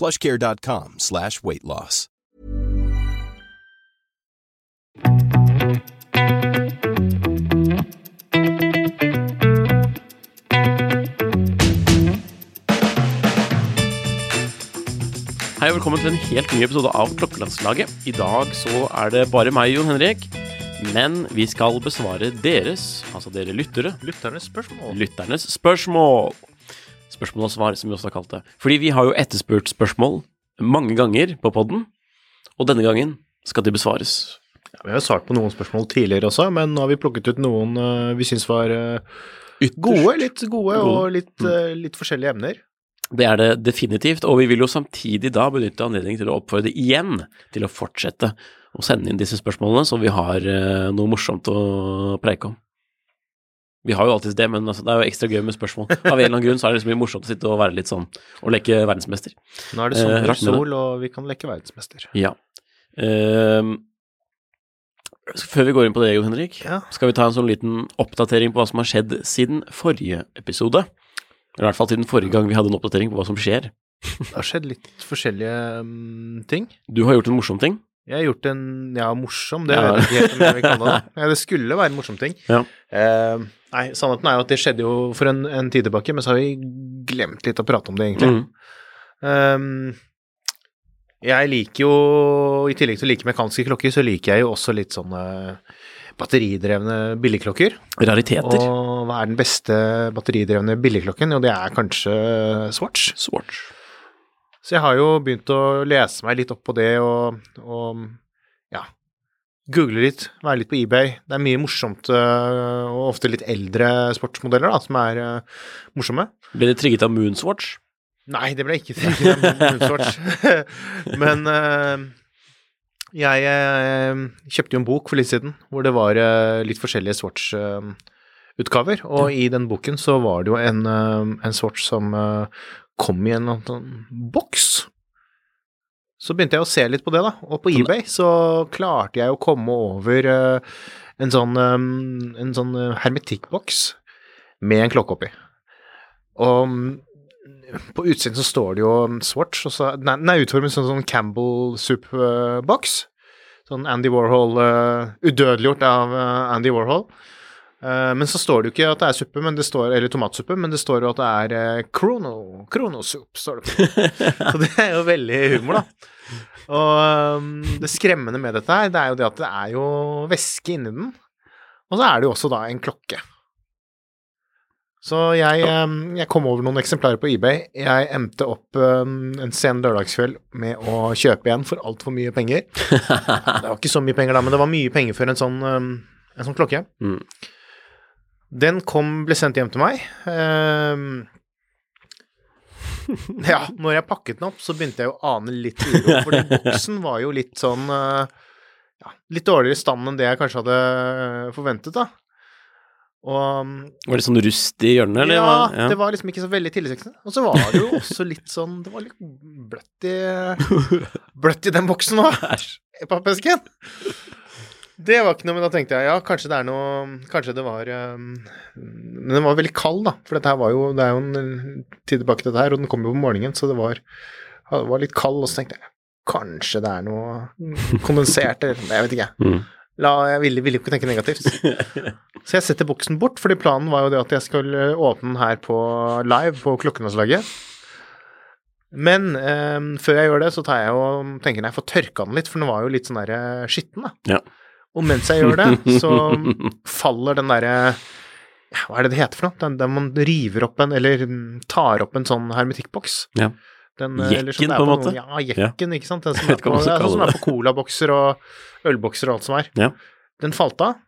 plushcare.com slash weight loss. Hei og velkommen til en helt ny episode av Klokkelandslaget. I dag så er det bare meg, Jon Henrik. Men vi skal besvare deres, altså dere lyttere, Lytternes spørsmål. lytternes spørsmål. Spørsmål og svar, som vi også har kalt det. Fordi vi har jo etterspurt spørsmål mange ganger på podden, og denne gangen skal de besvares. Ja, vi har jo svart på noen spørsmål tidligere også, men nå har vi plukket ut noen eh, vi syns var eh, gode, litt gode, og litt, eh, litt forskjellige emner. Det er det definitivt, og vi vil jo samtidig da benytte anledningen til å oppfordre igjen til å fortsette å sende inn disse spørsmålene, så vi har noe morsomt å preike om. Vi har jo alltid det, men altså, det er jo ekstra gøy med spørsmål. Av en eller annen grunn så er det liksom morsomt å sitte og være litt sånn, og leke verdensmester. Nå er det Eh, sommer, og sol, og vi kan leke verdensmester. Ja. Eh, før vi går inn på det, Jon Henrik, Ja. skal vi ta en sånn liten oppdatering på hva som har skjedd siden forrige episode. Eller i hvert fall siden forrige gang vi hadde en oppdatering på hva som skjer. Det har skjedd litt forskjellige um, ting. Du har gjort en morsom ting. Jeg har gjort en ja, morsom, det Ja. vet jeg ikke helt om jeg vil kalle det. Ja, det skulle være en morsom ting. Ja. Eh, nei, sannheten er jo at det skjedde jo for en, en tid tilbake, men så har vi glemt litt å prate om det, egentlig. Mm. Um, jeg liker jo, i tillegg til å like mekanske klokker, så liker jeg jo også litt sånne batteridrevne billigklokker. Rariteter. Og hva er den beste batteridrevne billigklokken? Jo, det er kanskje Swatch. Swatch. Så jeg har jo begynt å lese meg litt opp på det og, og ja, google litt, være litt på eBay. Det er mye morsomt øh, og ofte litt eldre sportsmodeller da, som er uh, morsomme. Ble det trigget av Moonswatch? Nei, det ble ikke trigget av Moonswatch. Men uh, jeg uh, kjøpte jo en bok for litt siden hvor det var litt forskjellige Swatch-utgaver. Og i den boken så var det jo en, en Swatch som kom i en boks. Så begynte jeg å se litt på det, da. Og på eBay så klarte jeg å komme over øh, en sånn, øh, en sånn øh, hermetikkboks med en klokke oppi. Og mm, på utsiden så står det jo Swatch, og så Den er- utformet som en sånn Campbell Soup-boks. Sånn Andy Warhol Udødeliggjort av eh, Andy Warhol. Eh, men så står det jo ikke at det er suppe, men det står, eller tomatsuppe, men det står jo at det er krono, Chrono, Chrono står det på. så det er jo veldig humor, da. Og um, det skremmende med dette her, det er jo det at det er jo væske inni den. Og så er det jo også da en klokke. Så jeg, um, jeg kom over noen eksemplarer på eBay. Jeg endte opp um, en sen lørdagskveld med å kjøpe igjen for altfor mye penger. Det var ikke så mye penger da, men det var mye penger for en sånn, en sånn klokke. Mm. Den kom, ble sendt hjem til meg. Um, ja, når jeg pakket den opp, så begynte jeg å ane litt uro, fordi boksen var jo litt sånn uh, ja, Litt dårligere i stand enn det jeg kanskje hadde forventet, da. Og um, Var det sånn rust i hjørnet, eller? ja, ja. det var liksom ikke så veldig tillitvekkende. Og så var det jo også litt sånn Det var litt bløtt i Bløtt i den boksen òg, pappesken. Det var ikke noe, men da tenkte jeg ja, kanskje det er noe Kanskje det var um, Men den var veldig kald, da. For dette her var jo Det er jo en tid tilbake til dette her, og den kom jo på morgenen, så det var, det var litt kald. Og så tenkte jeg kanskje det er noe kondensert eller Jeg vet ikke. Mm. La, jeg ville, ville ikke tenke negativt. Så jeg setter boksen bort, fordi planen var jo det at jeg skulle åpne den her på live på Klokkelandslaget. Men um, før jeg gjør det, så tar jeg og tenker jeg får tørka den litt, for den var jo litt sånn der eh, skitten, da. Ja. Og mens jeg gjør det, så faller den derre ja, Hva er det det heter for noe? Den der man river opp en, eller tar opp en sånn hermetikkboks. Ja. Den, eh, Jekken, sånn, er på en måte? Ja, jekken, ikke sant. Den som er på, det er sånn som er på colabokser og ølbokser og alt som er. Ja. Den falt av,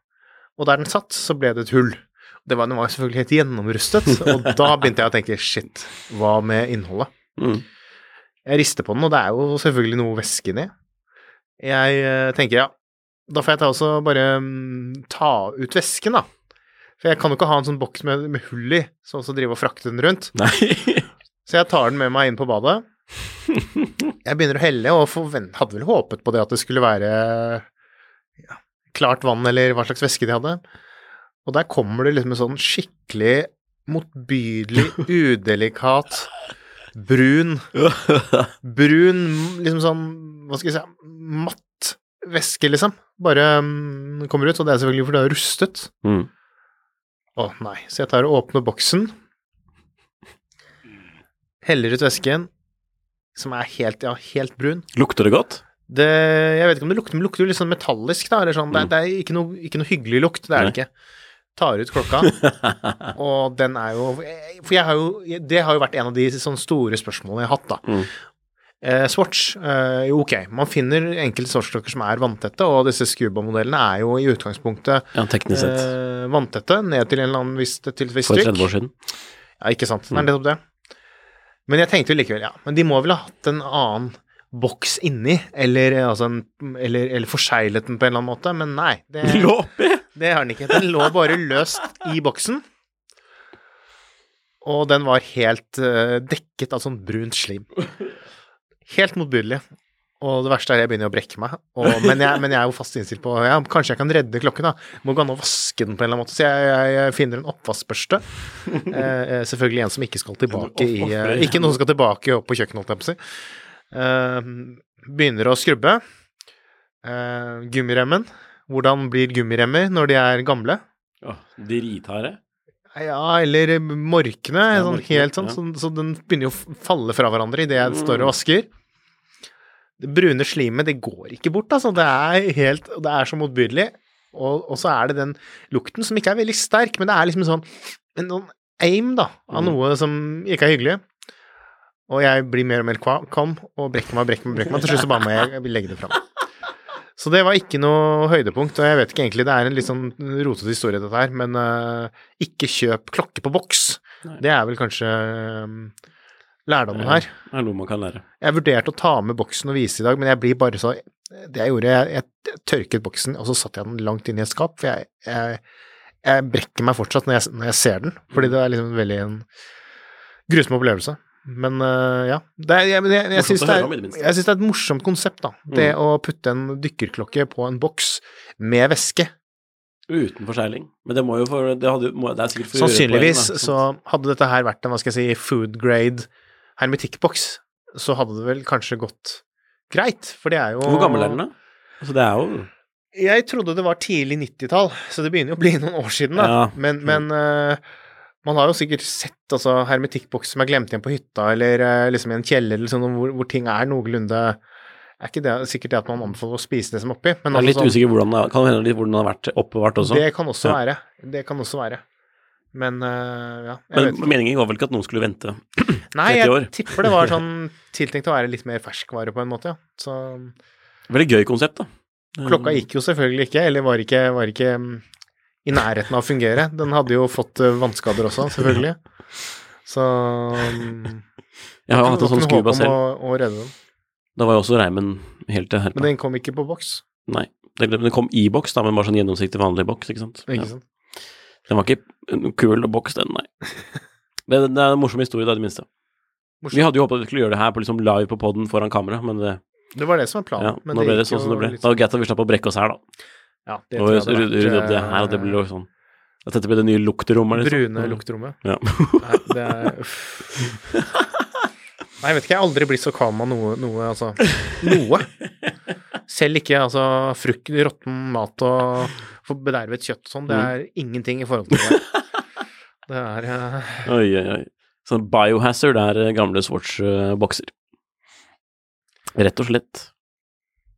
og der den satt, så ble det et hull. Det var, den var selvfølgelig helt gjennomrustet, og da begynte jeg å tenke shit, hva med innholdet? Mm. Jeg rister på den, og det er jo selvfølgelig noe væske inni. Jeg eh, tenker ja, da får jeg ta også bare mm, ta ut væsken, da. For jeg kan jo ikke ha en sånn boks med, med hull i, så også drive og frakte den rundt. Nei. Så jeg tar den med meg inn på badet. Jeg begynner å helle, og forvent, hadde vel håpet på det at det skulle være ja, klart vann, eller hva slags væske de hadde. Og der kommer det liksom en sånn skikkelig motbydelig, udelikat, brun Brun, liksom sånn, hva skal jeg si, matt væske, liksom. Bare um, kommer ut, og det er selvfølgelig fordi det er rustet. Mm. Å nei, så jeg tar og åpner boksen, heller ut væsken, som er helt, ja, helt brun. Lukter det godt? Det, jeg vet ikke om det lukter, men det lukter jo litt sånn metallisk, da, eller sånn. Det, Mm. er- det er ikke noe, ikke noe hyggelig lukt, det er det ikke. Tar ut klokka, og den er jo For jeg har jo Det har jo vært en av de sånn store spørsmålene jeg har hatt, da. Mm. Eh, Swatch, eh, jo ok, man finner enkelte Swatch-klokker som er vanntette, og disse Scuba-modellene er jo i utgangspunktet Ja, teknisk sett. eh, vanntette, ned til en eller annen viss, til et visst For 30 år siden. Ja, ikke sant. Det er nettopp det. Men jeg tenkte jo likevel, ja, men de må vel ha hatt en annen boks inni, eller, eh, altså en, eller, eller forseglet den på en eller annen måte, men nei. Det, Lå oppi! det har den ikke. Den lå bare løst i boksen. Og den var helt eh, dekket av sånn brunt slim. Helt motbydelig. Og det verste er jeg begynner å brekke meg. Og, men, jeg, men jeg er jo fast innstilt på ja, kanskje jeg kan redde klokken. da. Må gå an å vaske den på en eller annen måte. Så jeg, jeg, jeg finner en oppvaskbørste. Eh, eh, selvfølgelig en som ikke skal tilbake i eh, Ikke noen som skal tilbake opp på kjøkkenet, holdt jeg på å si. Eh, begynner å skrubbe. Eh, gummiremmen. Hvordan blir gummiremmer når de er gamle? Åh, Dritharde. Ja, eller morkne. Ja, sånn, morkene, helt sånn, ja. så, så den begynner jo å falle fra hverandre idet jeg står og vasker. Det brune slimet, det går ikke bort, altså. Det er helt Det er så motbydelig. Og, og så er det den lukten som ikke er veldig sterk, men det er liksom sånn en sånn aim, da, av Mm. noe som ikke er hyggelig. Og jeg blir mer og mer kva- kvalm og brekker meg og brekker meg. brekker meg. Til slutt så bare må jeg legge det fram. Så det var ikke noe høydepunkt, og jeg vet ikke egentlig, det er en litt sånn rotete historie dette her, men uh, ikke kjøp klokke på boks. Nei. Det er vel kanskje eh, lærdommen her. Det er noe man kan lære. Jeg vurderte å ta med boksen og vise i dag, men jeg blir bare så Det jeg gjorde, jeg, jeg tørket boksen, og så satte jeg den langt inn i et skap, for jeg, jeg, jeg brekker meg fortsatt når jeg, når jeg ser den, fordi det er liksom veldig en grusom opplevelse. Men uh, ja. Det er, jeg, jeg, jeg, syns det, det er- er et morsomt konsept, da. Det å putte en dykkerklokke på en boks med væske. Uten forsegling. Men det må jo for Det, hadde, må, det er sikkert for Sannsynligvis poeng, så hadde dette her vært en, hva skal jeg si, food grade hermetikkboks, så hadde det vel kanskje gått greit, for det er jo Hvor gammel er den, da? Altså, det er jo Jeg trodde det var tidlig 90-tall, så det begynner jo å bli noen år siden, da. Ja. Men, men uh, man har jo sikkert sett altså, hermetikkboks som er glemt igjen på hytta, eller uh, liksom i en kjeller eller sånn, hvor, hvor ting er noenlunde Er ikke det sikkert det at man anbefaler å spise det som oppi, men Jeg er altså litt usikker hvordan det kan hende litt hvordan det har vært oppbevart også. det kan også Ja. være. Det kan også være. Men uh, ja, Men meningen var vel ikke at noen skulle vente? Nei, 30 år. jeg tipper det var sånn tiltenkt å være litt mer ferskvare på en måte, ja. Så Veldig gøy konsept, da. klokka gikk jo selvfølgelig ikke, eller var ikke, var ikke mm, i nærheten av å fungere. Den hadde jo fått eh, vannskader også, selvfølgelig. Så Jeg har hatt en sånn scuba selv. Å, å redde den. Da var jo også reimen helt til herpa. Men den kom ikke på boks, Nei. Den kom i boks, da, men bare sånn gjennomsiktig vanlig boks, ikke sant. ikke Ja. Den var ikke en kul boks, den, nei. Men det er en morsom historie, da, i det minste. Morsom. Vi hadde jo håpet at vi skulle gjøre det her på, liksom, live på poden foran kamera, men det, Det var det som var ja, planen. men nå ble det sånn som det ble. litt Da var greit at vi slapp å brekke oss her, da. Ja, det Og tror jeg rydde opp det her, og det ble jo sånn At dette ble det nye lukterommet, liksom. Brune lukterommet. Ja. Nei, det er. Nei, jeg vet ikke, jeg har aldri blitt så kvalm av noe, noe, altså. Noe. Selv ikke altså frukt, råtten mat og for bedervet kjøtt sånn. Det Mm. er ingenting i forhold til det. Det er uh... Oi, oi, oi. Sånn biohazard er eh, gamle Swatch-bokser. Rett og slett.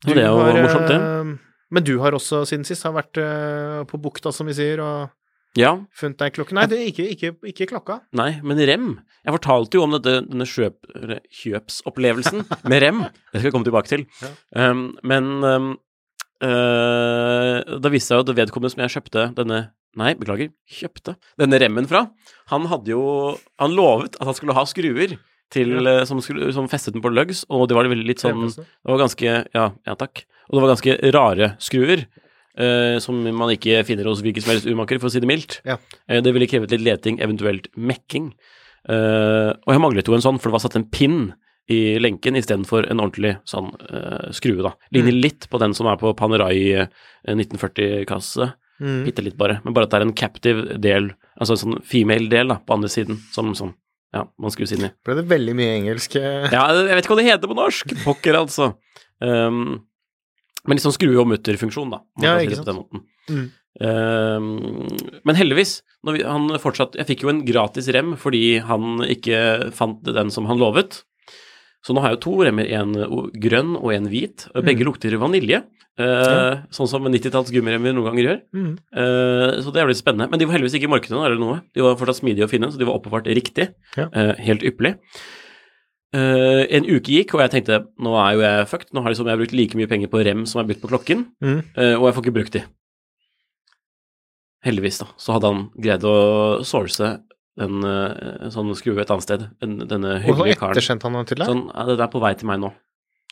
Og det er jo har, morsomt, det. Ja. Men du har også siden sist har vært eh, på bukta, som vi sier, og Ja, funnet deg klokke. Nei, det ikke, ikke, ikke klokka. nei, men rem Jeg fortalte jo om dette, denne kjøp, kjøpsopplevelsen med rem. Det skal jeg komme tilbake til. Um, men um, øh, da viste det seg at vedkommende som jeg kjøpte denne Nei, beklager, kjøpte denne remmen fra, han hadde jo Han lovet at han skulle ha skruer til, ja. som, skulle, som festet den på lugs, og det var veldig litt sånn Det var ganske Ja, ja takk. Og det var ganske rare skruer. Uh, som man ikke finner hos hvilken som helst urmaker, for å si det mildt. Ja. Uh, det ville krevet litt leting, eventuelt mekking. Eh, og jeg manglet jo en sånn, for det var satt en pinn i lenken istedenfor en ordentlig sånn uh, skrue, da. Ligner litt på den som er på Panerai eh, 1940-kasse. Mm. Bitte litt bare. Men bare at det er en captive del, altså en sånn female del, da, på andre siden, som sånn Ja, man skrus inn i. Ble det veldig mye engelsk eh, Ja, jeg vet ikke hva det heter på norsk. Pokker, altså. Um, men liksom skru skrue- og mutterfunksjon, da. Ja, ikke det på den måten. Mm. Um, men heldigvis, når vi, han fortsatt Jeg fikk jo en gratis rem fordi han ikke fant den som han lovet. Så nå har jeg jo to remmer, en grønn og en hvit. og Begge lukter vanilje. eh, Sånn som 90-talls gummiremmer noen ganger gjør. Mm. Eh, så det er litt spennende. Men de var heldigvis ikke i markedet eller noe. De var fortsatt smidige å finne, så de var oppbevart riktig. Ja. Eh, helt ypperlig. En uke gikk, og jeg tenkte nå er jo jeg fucked. Nå har liksom jeg brukt like mye penger på rem som jeg har brukt på klokken, Mm. og jeg får ikke brukt de. Heldigvis, da. Så hadde han greid å source en eh, sånn skrue et annet sted. Den, denne Og så hyggelige karen. han den til deg? Sånn, ja, det er på vei til meg nå.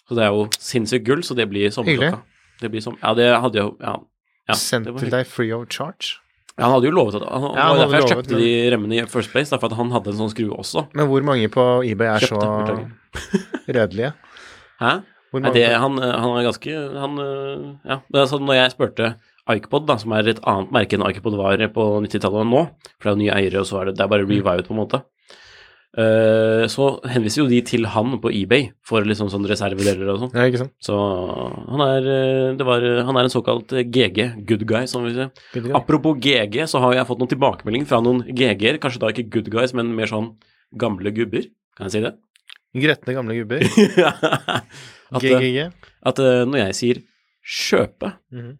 Så det er jo sinnssykt gull, så det blir sommerklokka. Det blir som, ja, det hadde jo Ja. ja Sendt til deg free of charge? Ja, han hadde jo lovet at han, Ja, han derfor jeg hadde kjøpte men... de remmene i first place, derfor at han hadde en sånn skrue også. Men hvor mange på eBay er Kjøpte, så redelige? Hæ? Hvor Nei, det, han, han er ganske Han øh, Ja. Men altså, når jeg spurte Icpod, da, som er et annet merke enn Ikepod var på 90-tallet nå, for det er jo nye eiere, og så er det, det er bare revived, på en måte, Uh, så henviser jo de til han på eBay for liksom sånn reservedeler og sånn. Ja? Så han er, det var, han er en såkalt GG, good guy, som vi sier. Guy. Apropos GG, så har jeg fått noen tilbakemelding fra noen GG-er, kanskje da ikke good guys, men mer sånn gamle gubber, kan jeg si det? Gretne gamle gubber. at, eh, GGG. at eh, når jeg sier kjøpe, Mhm.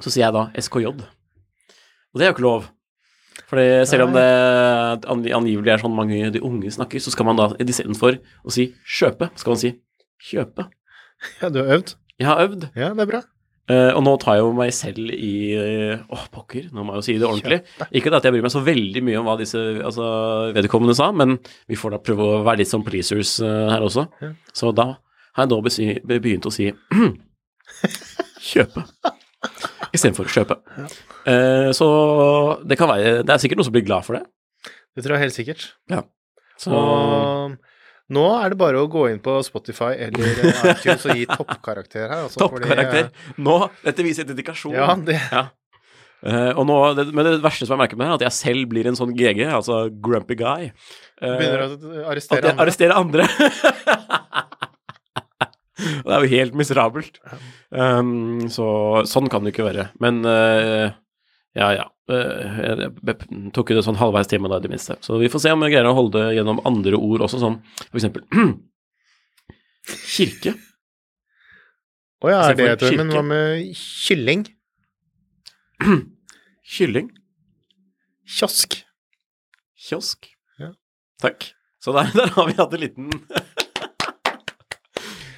Så sier jeg da SKJ. Og det er jo ikke lov. Fordi selv om det angivelig er sånn mange de unge snakker, så skal man da istedenfor å si kjøpe, skal man si kjøpe. Ja, du har øvd? Jeg har øvd, Ja, det er bra. Uh, og nå tar jeg jo meg selv i eh, Åh, pokker, nå må jeg jo si det ordentlig. Ikke at jeg bryr meg så veldig mye om hva disse altså, vedkommende sa, men vi får da prøve å være litt som pleasers uh, her også. Ja. Så da har jeg da begynt å si kjøpe istedenfor kjøpe. Eh, så det kan være Det er sikkert noen som blir glad for det. Det tror jeg helt sikkert. Så Og nå er det bare å gå inn på Spotify eller eh, iTunes og gi toppkarakter her. Altså, fordi, toppkarakter. Nå Dette viser dedikasjon. Ja, det, Ja. Uh, og nå, det, men det verste som jeg merker med det, er at jeg selv blir en sånn GG, altså grumpy guy. Uh, begynner å arrestere andre. arresterer andre. Og det er jo helt miserabelt. Um, så sånn kan det ikke være. Men uh, ja, ja. Uh, jeg jeg tok jo det sånn halvveis time da, i det minste. Så vi får se om jeg greier å holde det gjennom andre ord også, sånn for eksempel kirke. Å ja, er det et ord? Men hva med kylling? Kylling. Kiosk? Kiosk. Ja. Takk. Så der, der har vi hatt en liten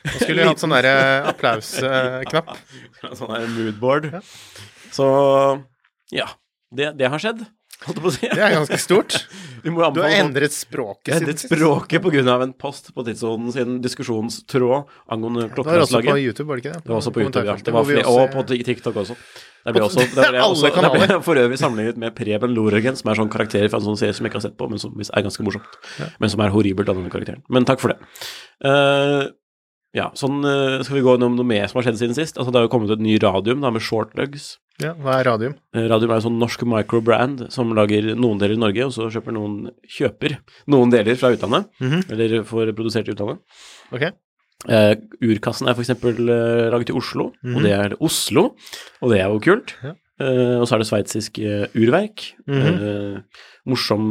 Nå skulle vi hatt sånn derre applausknapp. sånn der moodboard. Ja. Så ja. Det, det har skjedd, holdt jeg på å si. Det er ganske stort. du, Du har endret språket Jeg endret språket av en post på Tidssonen sin diskusjonstråd angående Det var også på. YouTube, var det ikke det? Det var også på YouTube, ja. Det var flere, og på TikTok også. Der ble, også, der ble, også, der ble for øvrig sammenlignet med Preben Loregen, som er sånn karakter fra en sånn serie som jeg ikke har sett på, men som er ganske morsomt. Men som er horribelt av denne karakteren. Men takk for det. Eh, ja, sånn eh, skal vi gå gjennom noe mer som har skjedd siden sist. Altså, det har jo kommet et ny radium da, med shortlugs. Ja, hva er radium? Eh, Radium er en sånn norsk microbrand som lager noen deler i Norge, og så kjøper noen kjøper noen deler fra utlandet, Mhm. eller får produsert i utlandet. Ok. Uh, urkassen er f.eks. Uh, laget i Oslo, Mhm. og det er Oslo, og det er jo kult. Ja. Uh, og så er det sveitsisk uh, urverk. Mhm. Eh, morsom,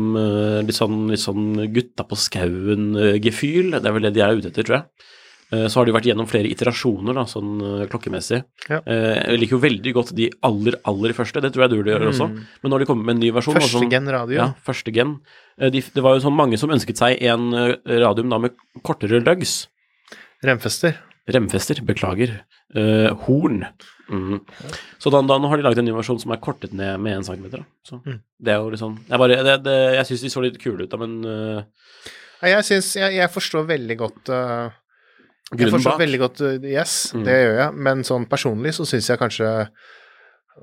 litt sånn, litt sånn gutta på skauen-gefühl. det er vel det de er ute etter, tror jeg. Eh, så har de vært gjennom flere iterasjoner, da, sånn eh, klokkemessig. Ja. Eh, jeg liker jo veldig godt de aller, aller første, det tror jeg du gjør også. Men når de kommer med en ny versjon Mm. Første sånn- gen radio. Ja, første gen. De, det var jo sånn mange som ønsket seg en radium da med kortere lugs. Remfester. Remfester, beklager. Uh, horn. Mm. Så da, da nå har de laget en ny versjon som er kortet ned med 1 cm. Så Mm. det er jo liksom Jeg, bare, det, det, jeg syns de så litt kule ut, da, men uh, jeg syns jeg, jeg forstår veldig godt uh, Jeg forstår veldig godt uh, Yes, Mm. det gjør jeg, men sånn personlig så syns jeg kanskje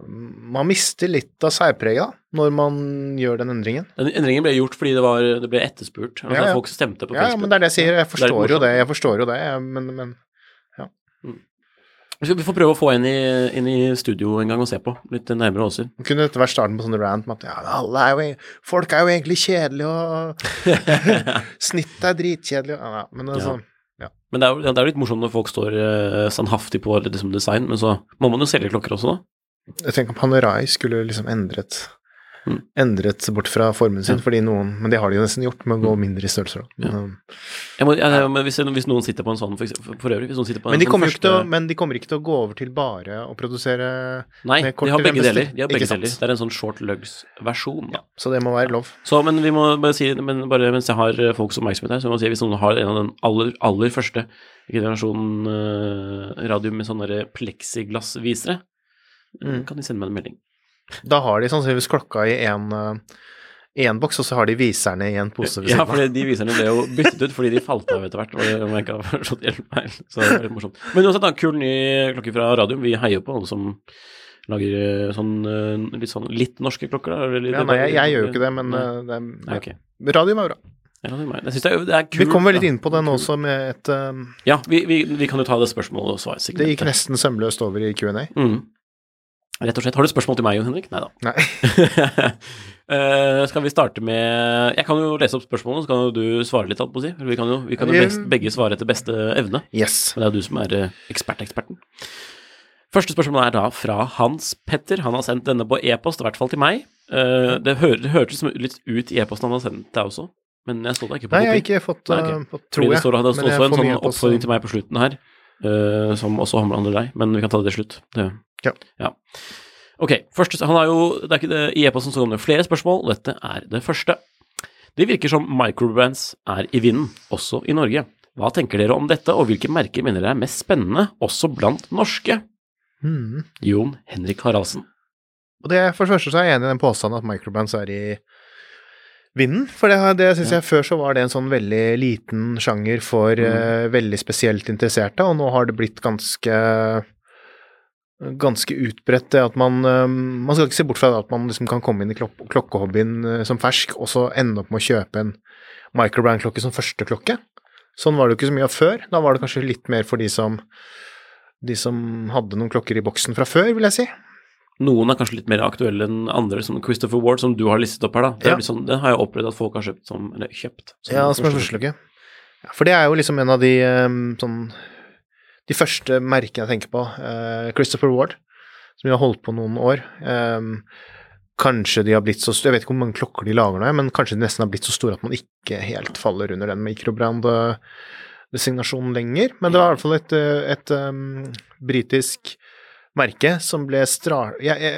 um, man mister litt av særpreget når man gjør den endringen. Den endringen ble gjort fordi det, var, det ble etterspurt. Altså, Ja, ja. Folk stemte på Ja, ja, men det er det jeg sier. Jeg Det er forstår jo det, jeg forstår jo det, men, men Vi skal- Vi får prøve å få en i, inn i studio en gang og se på. Litt nærmere åsyn. kunne dette vært starten på sånne rant med at ja, alle er jo, folk er jo egentlig kjedelige, og snittet er dritkjedelig, og, ja, men altså, Men det er, jo, det er jo litt morsomt når folk står uh, standhaftig på liksom, design, men så må man jo selge klokker også, da. Jeg tenker Panerai skulle liksom endret Mm. endret bort fra formen sin, Ja. fordi noen Men det har de jo nesten gjort, med å gå mindre i størrelser. da. Ja. Men, må, jeg, men hvis, hvis noen sitter på en sånn, for, eksempel, for øvrig hvis noen sitter på en men, de kommer jo å, første- men de kommer ikke til å gå over til bare å produsere Nei, med de har begge deler. De har begge deler. Det er en sånn short lugs-versjon. Så det må være lov. Så, men vi må bare si, men bare mens jeg har eh, folks oppmerksomhet her, så må jeg si hvis noen har en av den aller, aller første generasjonen uh, radio med sånne pleksiglassvisere, eh, Mm. kan de sende meg en melding. Da har de sannsynligvis klokka i én boks, og så har de viserne i en pose ved Ja, for de viserne ble jo byttet ut fordi de falt av etter hvert, om jeg ikke har forstått helt feil. Så det er litt morsomt. Men uansett, da, kul ny klokke fra Radium. Vi heier på alle som lager eh, sånn eh, litt sånn litt norske klokker, da. eller Ja, nei, jeg, jeg gjør jo ikke det, men Nei. eh, det Nei, ok. Radium er bra. Vi kommer litt inn på den også med et um, Ja, vi, vi, vi kan jo ta det spørsmålet og svar. Det gikk nesten sømløst over i Q&A. Mm. Rett og slett. Har du spørsmål til meg, Jon Henrik? Nei da. Nei. Eh, skal vi starte med Jeg kan jo lese opp spørsmålene, så kan jo du svare litt, Alt på å si. Vi kan jo, vi kan jo best, begge svare etter beste evne. Yes. Men det er jo du som er eksperteksperten. ekspert-eksperten. Første spørsmål er da fra Hans Petter. Han har sendt denne på e-post, i hvert fall til meg. Uh, det, hør, det hørtes litt ut i e-posten han har sendt deg også, men jeg så det ikke på Nei, jeg har ikke fått, Nei, okay. ok. fått tror det jeg. står, det står også en sånn oppfordring til meg på slutten her, uh, som også handler deg, men vi kan ta det til slutt. Det, Ja. Ok, første, han har jo, det er ikke det, I e-posten så kommer det flere spørsmål, dette er det første. Det virker som microbrands er i vinden, også i Norge. Hva tenker dere om dette, og hvilke merker mener dere er mest spennende, også blant norske? Mm. Jon Henrik Haraldsen. Og det, for det første så er jeg enig i den påstanden at microbands er i vinden. For det, det syns jeg før så var det en sånn veldig liten sjanger for eh, veldig spesielt interesserte, og nå har det blitt ganske ganske utbredt det at man eh, Man skal ikke se bort fra at man liksom kan komme inn i klok klokkehobbyen eh, som fersk, og så ende opp med å kjøpe en microbrand-klokke som første klokke. Sånn var det jo ikke så mye av før. Da var det kanskje litt mer for de som de som hadde noen klokker i boksen fra før, vil jeg si. Noen er kanskje litt mer aktuelle enn andre, som Christopher Ward, som du har listet opp her, da. Det, Ja. sånn, det har jeg opplevd at folk har kjøpt som Eller kjøpt. Som Ja, som en førsteklokke. Ja, for det er jo liksom en av de eh, sånn De første merkene jeg tenker på. eh, Christopher Ward, som jo har holdt på noen år. Eh, kanskje de har blitt så store Jeg vet ikke hvor mange klokker de lager nå, men kanskje de nesten har blitt så store at man ikke helt faller under den mikrobrand-designasjonen lenger. Men det var i hvert fall et, eh, et um, britisk merke som ble stra... Jeg, jeg,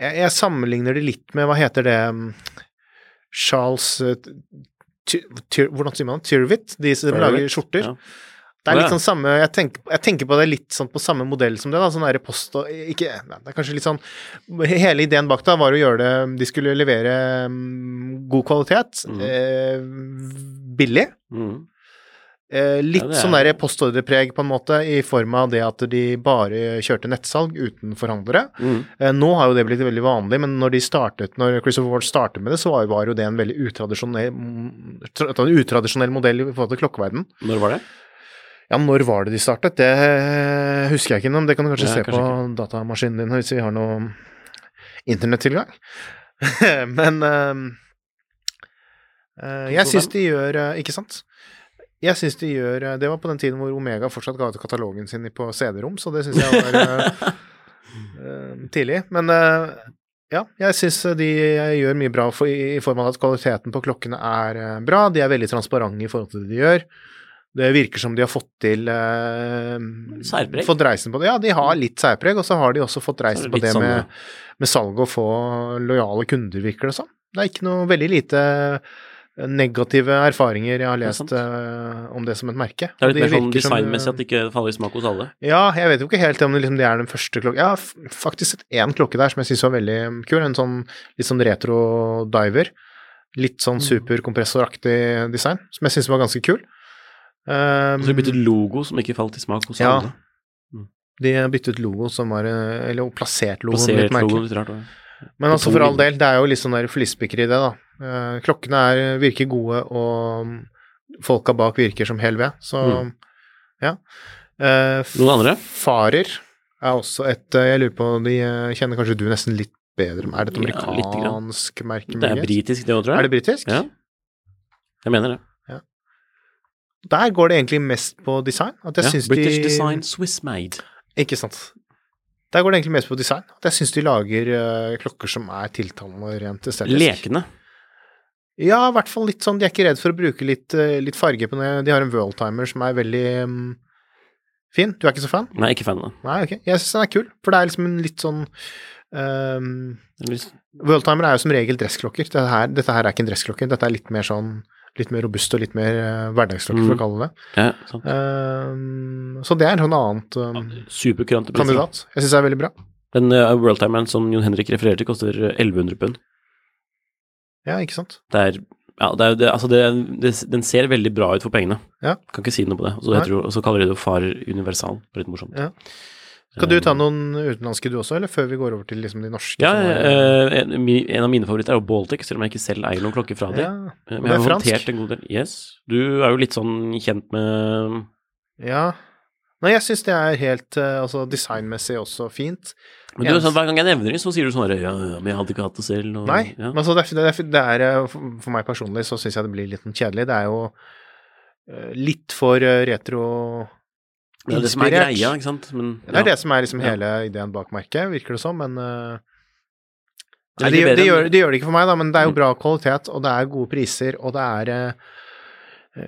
jeg, jeg sammenligner det litt med Hva heter det um, Charles eh, Tyr, Hvordan sier man det? Tyrvit? De som lager skjorter. ja. Det er litt sånn samme jeg tenker, jeg tenker på det litt sånn på samme modell som det, da. Sånn der post og ikke nei, Det er kanskje litt sånn Hele ideen bak da var å gjøre det De skulle levere um, god kvalitet, Mm. eh, billig. Mm. Eh, litt Ja, sånn der postordrepreg, på en måte, i form av det at de bare kjørte nettsalg uten forhandlere. Mm. Eh, nå har jo det blitt veldig vanlig, men når de startet, når Christopher Ward startet med det, så var, jo det en veldig utradisjonell, mm, utradisjonell modell i forhold til klokkeverden. Når var det? Ja, når var det de startet? Det husker jeg ikke, men det kan du kanskje Ja, se kanskje på datamaskinen din hvis vi har noe internettilgang. men uh, jeg syns de gjør eh, Ikke sant? Jeg syns de gjør eh, Det var på den tiden hvor Omega fortsatt ga ut katalogen sin på CD-rom, så det syns jeg var uh, tidlig. Men uh, ja, jeg syns de gjør mye bra for, i, i form av at kvaliteten på klokkene er bra. De er veldig transparente i forhold til det de gjør. Det virker som de har fått til eh, Særpreg. Fått reisen på det. Ja, de har litt særpreg, og så har de også fått reisen det på det sånn, med, med salg og få lojale kunder, virker det som. Det er ikke noe veldig lite negative erfaringer jeg har lest eh, om det som et merke. Det er litt De mer sånn designmessig at det ikke faller i smak hos alle. Ja, jeg vet jo ikke helt om det, liksom, det er den første klokken Jeg har faktisk sett én klokke der som jeg syns var veldig kul. En sånn litt sånn retro diver. Litt Mm. sånn superkompressoraktig design, som jeg syns var ganske kul. Um, så de byttet logo som ikke falt i smak hos Ja. alle. de har byttet logo som var eh, Eller plassert logoen plassert litt merkelig. logo, litt rart. ja. Men altså for all del, det er jo litt sånn der flispeker i det, da. Uh, klokkene er, virker gode, og mm, folka bak virker som hel ved, så Mm. ja. Uh, Noen andre? Farer er også et eh, Jeg lurer på de eh, kjenner kanskje du nesten litt bedre Er det et Ja, amerikansk merke? Det er britisk, det òg, tror jeg. Er det britisk? Ja. Jeg mener det. Der går det egentlig mest på design. At jeg Ja, syns British de design, Swiss made. Ikke sant. Der går det egentlig mest på design. At jeg syns de lager uh, klokker som er tiltalende rent estetisk. Lekende. Ja, i hvert fall litt sånn. De er ikke redd for å bruke litt, uh, litt farge på det. De har en worldtimer som er veldig um, fin. Du er ikke så fan? Nei, ikke fan av det. Nei, ok. Jeg syns den er kul, for det er liksom en litt sånn um, er Worldtimer er jo som regel dressklokker. Dette her, dette her er ikke en dressklokke. Dette er litt mer sånn litt mer robust og litt mer eh, hverdagsklokke, for å Mm. kalle det. Ja, sant. Ehm, så det er en sånn um, Superkurante kandidat. Jeg syns det er veldig bra. Den uh, worldtimeren som Jon Henrik refererer til, koster eh, 1100 pund. Ja, ikke sant. Det er ja, det er, det, altså det, det, den ser veldig bra ut for pengene. Ja. Kan ikke si noe på det. Det, og så kaller de det jo Far Universal. Litt morsomt. Ja. Skal du Eh, ta noen utenlandske du også, eller før vi går over til liksom de norske? Ja, er- eh, en, en av mine favoritter er jo Baltic, selv om jeg ikke selv eier noen klokker fra det. ja. Eh, Men jeg har fransk. håndtert en god del. Yes. Du er jo litt sånn kjent med Ja. Nei, jeg syns det er helt eh, altså designmessig også fint. Men du, sånn, hver gang jeg nevner det, så sier du sånn ja, ja, men jeg hadde ikke hatt det selv. Og, Nei, ja. men altså det, er- det, er- eh, For meg personlig så syns jeg det blir litt kjedelig. Det er jo eh, litt for eh, retro Det er det som er greia, ikke sant. Men, Det er det som er liksom Ja. hele ideen bak merket, virker det som, men uh, Det er Nei, det, det, gjør- de, gjør, det ikke for meg, da, men det er jo Mm. bra kvalitet, og det er gode priser, og det er uh,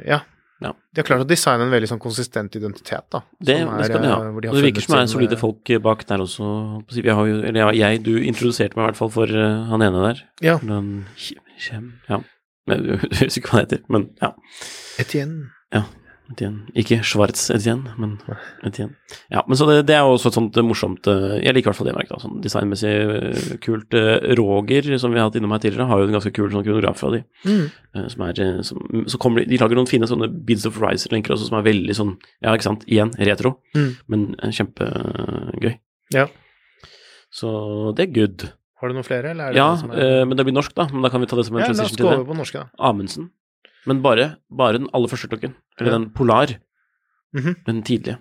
Ja. Ja. De har klart å designe en veldig sånn konsistent identitet, da. Det, som det skal de eh, ha. De Og det virker som det er sin, solide eh, folk bak der også. Vi har jo, eller jeg, du introduserte meg i hvert fall for uh, han ene der. Ja. Den, Kjem, ja. Jeg husker ikke hva han heter, men ja. Etienne. Etienne. Ikke Schwartz Etienne, men Etienne. Ja, men så det, det er jo også et sånt eh, morsomt eh, Jeg liker i hvert fall det merket. Sånn designmessig eh, kult. Roger, som vi har hatt innom her tidligere, har jo en ganske kul sånn kronograf fra de. Mm. Som er, som, så kommer de, de lager noen fine sånne Beads of Riser-lenker også, som er veldig sånn Ja, ikke sant, igjen retro, Mm. men kjempegøy. Ja. Så det er good. Har du noen flere, eller er det Ja, det som er men det blir norsk, da. Men da kan vi ta det som en Ja, la oss transition gå til over det. på norske, da. Amundsen. Men bare, bare den aller første klokken. Eller Ja. den Polar. Mhm. Den tidlige.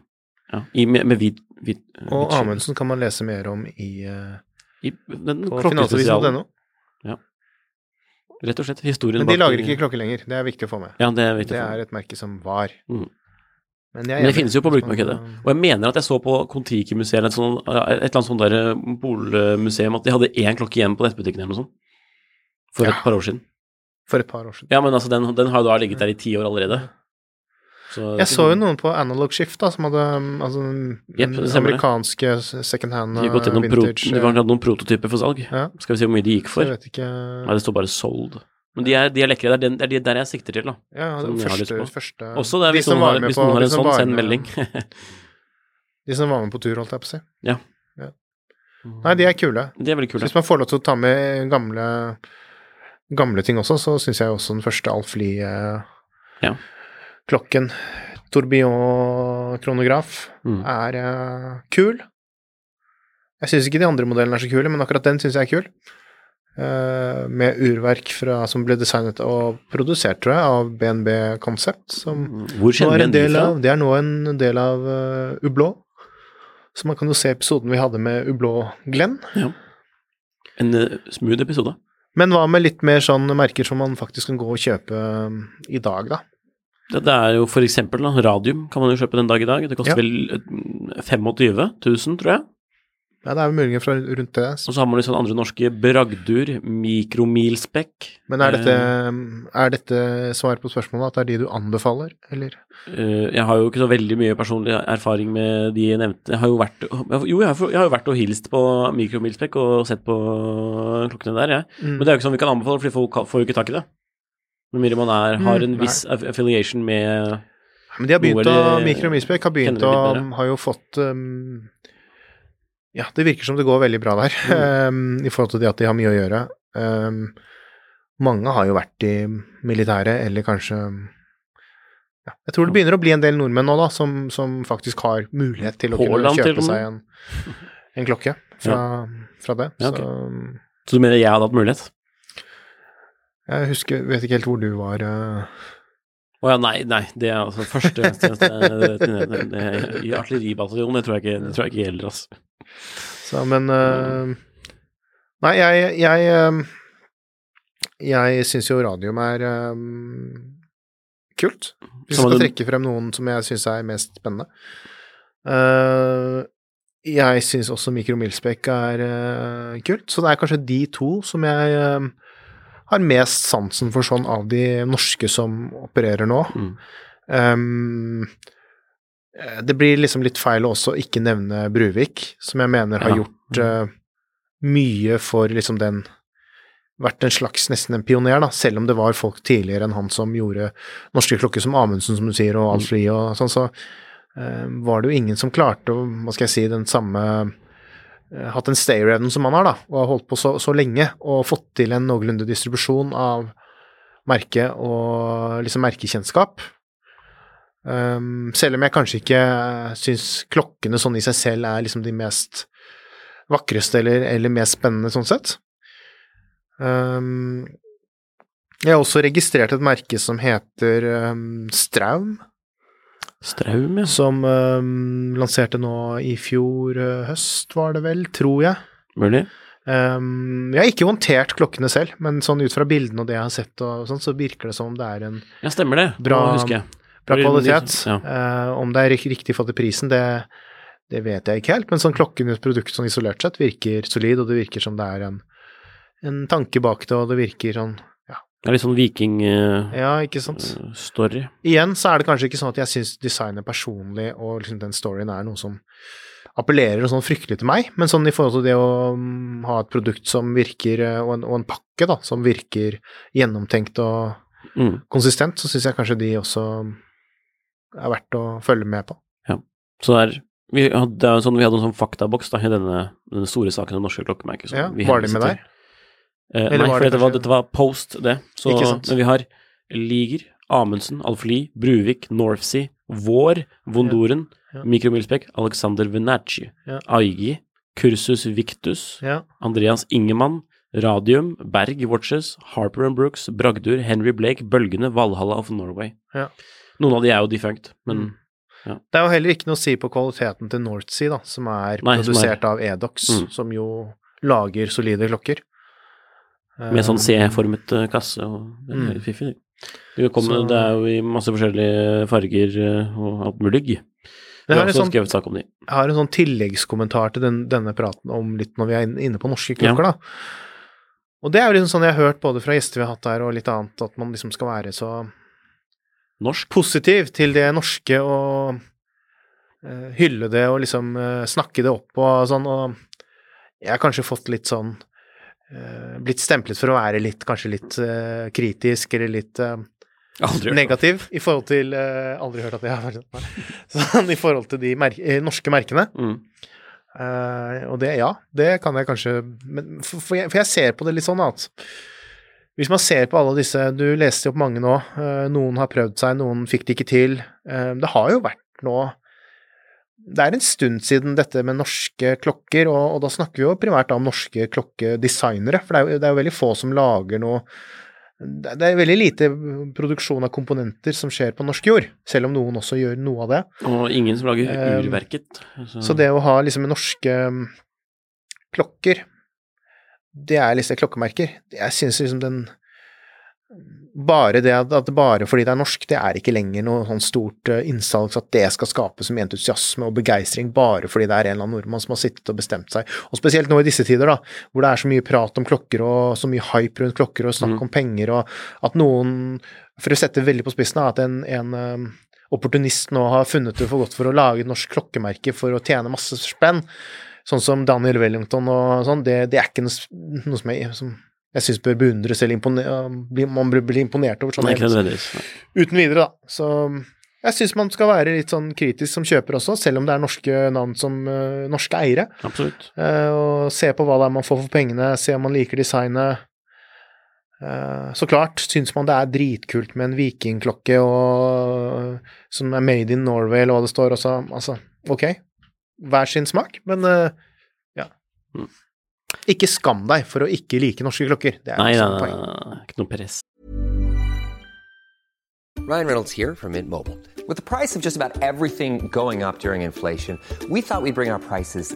Ja, i, med, med hvit, hvit eh, Og hvit. Amundsen kan man lese mer om i uh, I den på finansavisen.no. Ja. Rett og slett. Historien Men de lager ikke klokke lenger, det er viktig å få med. Ja, det er viktig. Det er et merke som var. Mm. Men, Men det finnes jo på Hvis bruktmarkedet. Og jeg mener at jeg så på Kon-Tiki-museet eller et, sånt, et eller annet sånt der eh, polmuseum at de hadde én klokke igjen på nettbutikken eller noe sånt. For Ja. et par år siden. For et par år siden. Ja, men altså, den, den har jo da ligget der i ti år allerede. Så, Jeg så jo noen på Analog Shift da, som hadde um, altså, yep, den amerikanske second hand De gått uh, pro, de har hatt noen prototyper for salg. Ja. Skal vi se hvor mye de gikk for. jeg vet ikke Nei, det står bare 'sold'. Men de er, de er lekre. Det er, de der jeg sikter til, da. Ja, det første, første Også det, er de hvis som noen har, hvis på- noen har en sånn, var send melding. De som var med på tur, holdt jeg på å si. ja. Ja. Nei, de er kule. De er veldig kule. Hvis man får lov til å ta med gamle, gamle ting også, så syns jeg også den første Alf Lie-klokken, Ja. tourbillon-kronograf, Mm. er uh, kul. Jeg syns ikke de andre modellene er så kule, men akkurat den syns jeg er kul. Uh, med urverk fra, som ble designet og produsert, tror jeg, av BNB Concept, som Hvor kjenner du den del fra? av, det er nå en del av uh, Ublå. Så man kan jo se episoden vi hadde med Ublå-Glenn. En uh, smooth episode. Men hva med litt mer sånn merker som man faktisk kan gå og kjøpe um, i dag, da? Det, det er jo for eksempel da, radium kan man jo kjøpe den dag i dag. Det koster Ja. vel eh, 25 000, tror jeg. Ja, det er jo muligens fra rundt det. Og så har man liksom andre norske bragdur, mikromilspekk. Men er dette, Eh. er dette svar på spørsmålet, at det er de du anbefaler, eller? Eh, jeg har jo ikke så veldig mye personlig erfaring med de jeg nevnte. Jeg har jo vært, jo, jeg har, jo vært og hilst på mikromilspekk og sett på klokkene der, jeg. Mm. Men det er jo ikke sånn vi kan anbefale, for folk får jo ikke tak i det. Med mindre man er, har en Mm, viss aff- affiliation med Men de har begynt å Mikro Misbek har begynt å. Har jo fått um, Ja, det virker som det går veldig bra der, um, i forhold til det at de har mye å gjøre. Um, mange har jo vært i militæret, eller kanskje ja, Jeg tror det begynner å bli en del nordmenn nå, da, som, som faktisk har mulighet til å kunne kjøpe seg en, en klokke fra, fra det. Ja, okay. Så um, Så du mener jeg hadde hatt mulighet? jeg husker Vet ikke helt hvor du var uh, Å ja, nei, nei. Det er altså førstegangstjeneste i artilleribataljonen. Det tror jeg ikke, det tror jeg ikke gjelder, altså. Så, men uh, Nei, jeg Jeg, øh, jeg syns jo radium er øh, kult. Hvis jeg skal trekke frem noen som jeg syns er mest spennende. Uh, jeg syns også mikromilspekk er uh, kult, så det er kanskje de to som jeg uh, har mest sansen for sånn av de norske som opererer nå. Mm. Um, eh, det blir liksom litt feil å også ikke nevne Bruvik, som jeg mener har Ja. gjort uh, mye for liksom den Vært en slags nesten en pioner, da, selv om det var folk tidligere enn han som gjorde norske klokker som Amundsen, som du sier, og Alf Lie og sånn, så uh, var det jo ingen som klarte å, hva skal jeg si, den samme uh, Hatt den stayer-evnen som han har, da, og har holdt på så, så lenge, og fått til en noenlunde distribusjon av merke og liksom merkekjennskap. Um, selv om jeg kanskje ikke syns klokkene sånn i seg selv er liksom de mest vakreste eller, eller mest spennende sånn sett. Um, jeg har også registrert et merke som heter um, Straum, Straum, ja. som um, lanserte nå i fjor uh, høst, var det vel, tror jeg. Mulig. Um, jeg har ikke håndtert klokkene selv, men sånn ut fra bildene og det jeg har sett, og sånn, så virker det som om det er en Ja, stemmer det. Bra-. Bra kvalitet. ja. Uh, om det er rik- riktig fått til prisen, det, det vet jeg ikke helt, men sånn klokkenes produkt sånn isolert sett virker solid, og det virker som det er en, en tanke bak det, og det virker sånn Det er litt sånn viking-story. Ja, ikke Igjen så er det kanskje ikke sånn at jeg syns designet personlig og liksom den storyen er noe som appellerer sånn fryktelig til meg, men sånn i forhold til det å mm, ha et produkt som virker, eh, og en, og en pakke da, som virker gjennomtenkt og Mm. konsistent, så syns jeg kanskje de også er verdt å følge med på. Så det er vi hadde, sånn, vi hadde en sånn faktaboks da, i denne, denne store saken om norske klokkemerker. Ja, var de med der? Eh, nei, for dette, var, dette var post, det. Så, Ikke sant. Men vi har Liger, Amundsen, Alf Lie, Bruvik, Northsea, Vår, Vondoren, Ja. Mikromilspekk, Alexander Venacci, Ja. Aigi, Kursus Victus, Ja. Andreas Ingemann, Radium, Berg Watches, Harper and Brooks, Bragdur, Henry Blake, Bølgene, Valhalla of Norway. Ja. Noen av de er jo defunct, men Mm. Det er jo heller ikke noe å si på kvaliteten til Northsea, da, som er Nei, som produsert av Edox, Mm. som jo lager solide klokker. med sånn Eh, C-formet eh, kasse og er Mm. fiffig. Det, kommer, Så- det er jo i masse forskjellige farger eh, og alt mulig. Jeg har sånn, sak om jeg har en sånn tilleggskommentar til den, denne praten om litt når vi er inne på norske klokker, da. Og det er jo liksom sånn jeg har hørt både fra gjester vi har hatt her og litt annet, at man liksom skal være så Norsk. positiv til det norske og uh, hylle det og liksom uh, snakke det opp og sånn, og jeg har kanskje fått litt sånn uh, Blitt stemplet for å være litt, kanskje litt eh, kritisk eller litt eh, negativ i forhold til eh, Aldri hørt at jeg har vært sånn. Sånn i forhold til de mer eh, norske merkene. Mm. Eh, og det, ja, det kan jeg kanskje men, for, for, jeg, for jeg ser på det litt sånn at hvis man ser på alle disse Du leste opp mange nå. eh, noen har prøvd seg, noen fikk det ikke til. Eh, det har jo vært nå Det er en stund siden dette med norske klokker, og, og da snakker vi jo primært om norske klokkedesignere, for det er, jo, det er jo veldig få som lager noe det er veldig lite produksjon av komponenter som skjer på norsk jord, selv om noen også gjør noe av det. Og ingen som lager Um, urverket. Så det å ha liksom norske mm, klokker, det er liksom klokkemerker. Jeg syns liksom den bare det at, bare fordi det er norsk, det er ikke lenger noe sånn stort uh, innsalg at det skal skape så mye entusiasme og begeistring bare fordi det er en eller annen nordmann som har sittet og bestemt seg. Og spesielt nå i disse tider, da, hvor det er så mye prat om klokker og så mye hype rundt klokker og snakk mm. om penger, og at noen, for å sette veldig på spissen, at en, en um, opportunist nå har funnet det for godt for å lage et norsk klokkemerke for å tjene masse spenn, sånn som Daniel Wellington og sånn, det, det er ikke noe, noe som jeg som jeg syns bør beundres eller man bør bli imponert over sånn uten videre, da. Så jeg syns man skal være litt sånn kritisk som kjøper også, selv om det er norske navn som uh, norske eiere. Absolutt. Uh, og se på hva det er man får for pengene, se om man liker designet. Uh, så klart syns man det er dritkult med en vikingklokke og, som er made in Norway, eller hva det står. Også. Altså, ok, hver sin smak, men ja. Mm. Ikke skam deg for å ikke like norske klokker. Det er nei, nei, nei, nei, ikke noe press. Ryan Reynolds here from Mint Mobile. With the price of just about everything going up during inflation, we thought we'd bring our prices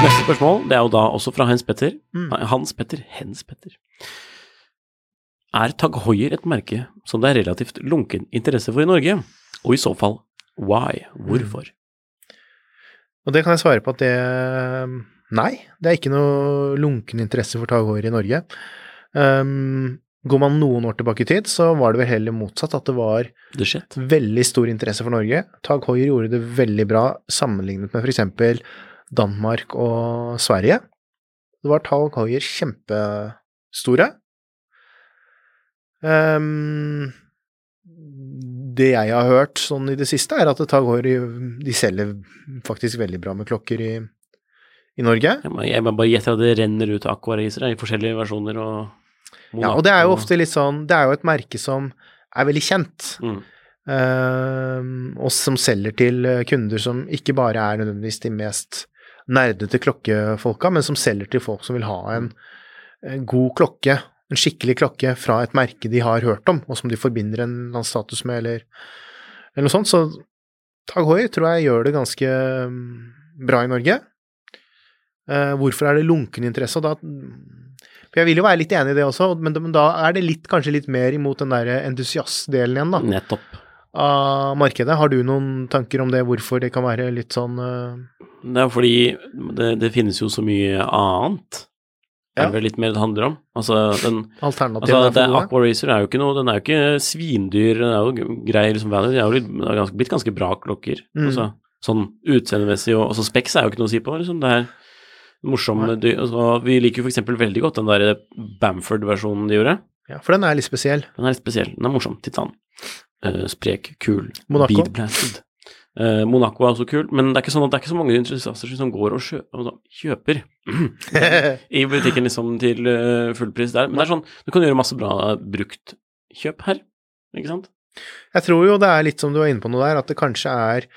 Neste spørsmål, det er jo da også fra Hans Petter. Mm. Hans Petter, Hens Petter. Er Tag Hoier et merke som det er relativt lunken interesse for i Norge? Og i så fall, why? Hvorfor? Mm. Og det kan jeg svare på at det Nei, det er ikke noe lunken interesse for Tag Hoier i Norge. Um, går man noen år tilbake i tid, så var det vel heller motsatt, at det var veldig stor interesse for Norge. Tag Hoier gjorde det veldig bra sammenlignet med f.eks. Danmark og Sverige. Det var Tag Hoier kjempestore. Um, det jeg har hørt sånn i det siste, er at Tag Hoier de selger faktisk veldig bra med klokker i, i Norge. Jeg må bare gjette at det renner ut akvariser i forskjellige versjoner og. Ja, og det er jo ofte litt sånn Det er jo et merke som er veldig kjent. Mm. Uh, og som selger til kunder som ikke bare er nødvendigvis de mest nerdete klokkefolka, men som selger til folk som vil ha en, en god klokke en skikkelig klokke fra et merke de har hørt om, og som de forbinder en eller annen status med, eller, eller noe sånt. Så Tag Hoi tror jeg gjør det ganske mm, bra i Norge. Uh, hvorfor er det lunken interesse? Da, for jeg vil jo være litt enig i det også, men, da er det litt, kanskje litt mer imot den der entusiastdelen igjen, da. Nettopp. Av markedet. Har du noen tanker om det, hvorfor det kan være litt sånn uh... Det er fordi det, det finnes jo så mye annet ja. er det litt mer det handler om. Altså, den, altså, det, Aqua Racer er jo ikke noe Den er jo ikke svindyr, den er jo grei liksom value. De er jo litt, blitt ganske bra klokker. Mm. Altså, sånn utseendemessig og også Specs er jo ikke noe å si på. Liksom. Det er morsom altså, Vi liker jo f.eks. veldig godt den der Bamford-versjonen de gjorde. Ja, for den er litt spesiell. Den er litt spesiell. Den er morsom. Titan. Uh, sprek, kul, Monaco. beadblasted. Uh, Monaco er også kul, men det er ikke sånn at det er ikke så mange entusiaster som går og kjøper i butikken liksom til uh, fullpris der. Men det er sånn, du kan gjøre masse bra bruktkjøp her, ikke sant? Jeg tror jo det er litt som du var inne på noe der, at det kanskje er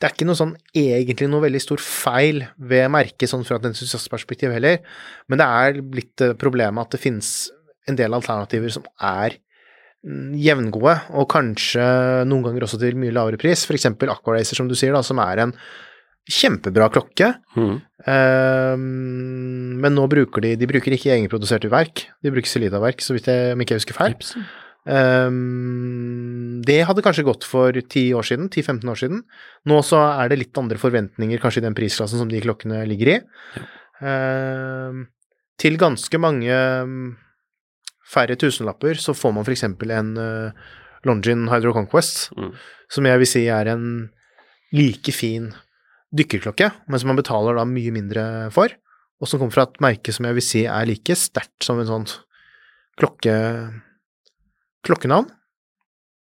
det er ikke noe sånn egentlig noe veldig stor feil ved merket sånn fra et entusiastperspektiv heller, men det er blitt problemet at det finnes en del alternativer som er jevngode, og kanskje noen ganger også til mye lavere pris. F.eks. Aquaracer, som du sier, da, som er en kjempebra klokke. Mm. Um, men nå bruker de De bruker ikke egenproduserte verk, de bruker Celida-verk, så vidt jeg om ikke jeg husker feil. Um, det hadde kanskje gått for 10 år siden, 10-15 år siden. Nå så er det litt andre forventninger kanskje i den prisklassen som de klokkene ligger i. Um, til ganske mange færre tusenlapper, så får man f.eks. en uh, Longin Hydro Conquest, Mm. som jeg vil si er en like fin dykkerklokke, men som man betaler da mye mindre for, og som kommer fra et merke som jeg vil si er like sterkt som en sånn klokke klokkenavn.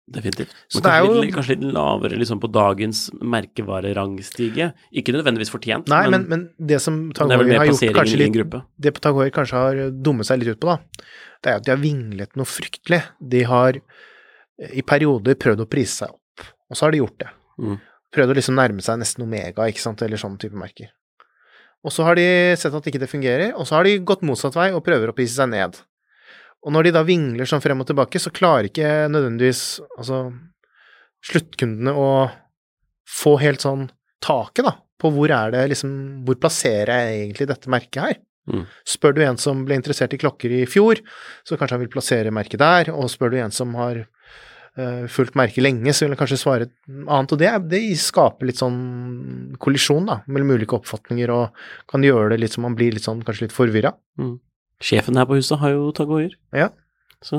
Definitivt. Men det kanskje, jo- litt, kanskje litt lavere liksom, på dagens merkevarerangstige. Ikke nødvendigvis fortjent, Nei, men, men det som det vel Tag Heuer mer har gjort kanskje litt det Tagore kanskje har dummet seg litt ut på, da, det er at de har vinglet noe fryktelig. De har eh, i perioder prøvd å prise seg opp, og så har de gjort det. Mm. Prøvd å liksom nærme seg nesten Omega, ikke sant, eller sånne type merker. Og så har de sett at ikke det fungerer, og så har de gått motsatt vei og prøver å prise seg ned. Og når de da vingler sånn frem og tilbake, så klarer ikke nødvendigvis altså sluttkundene å få helt sånn taket, da, på hvor er det liksom Hvor plasserer jeg egentlig dette merket her? Mm. Spør du en som ble interessert i klokker i fjor, så kanskje han vil plassere merket der, og spør du en som har uh, fulgt merket lenge, så vil han kanskje svare et annet, og det, det skaper litt sånn kollisjon, da, mellom ulike oppfatninger, og kan gjøre det litt som man blir litt sånn, kanskje litt forvirra. Sjefen her på huset har jo Tag Heuer. Ja. Så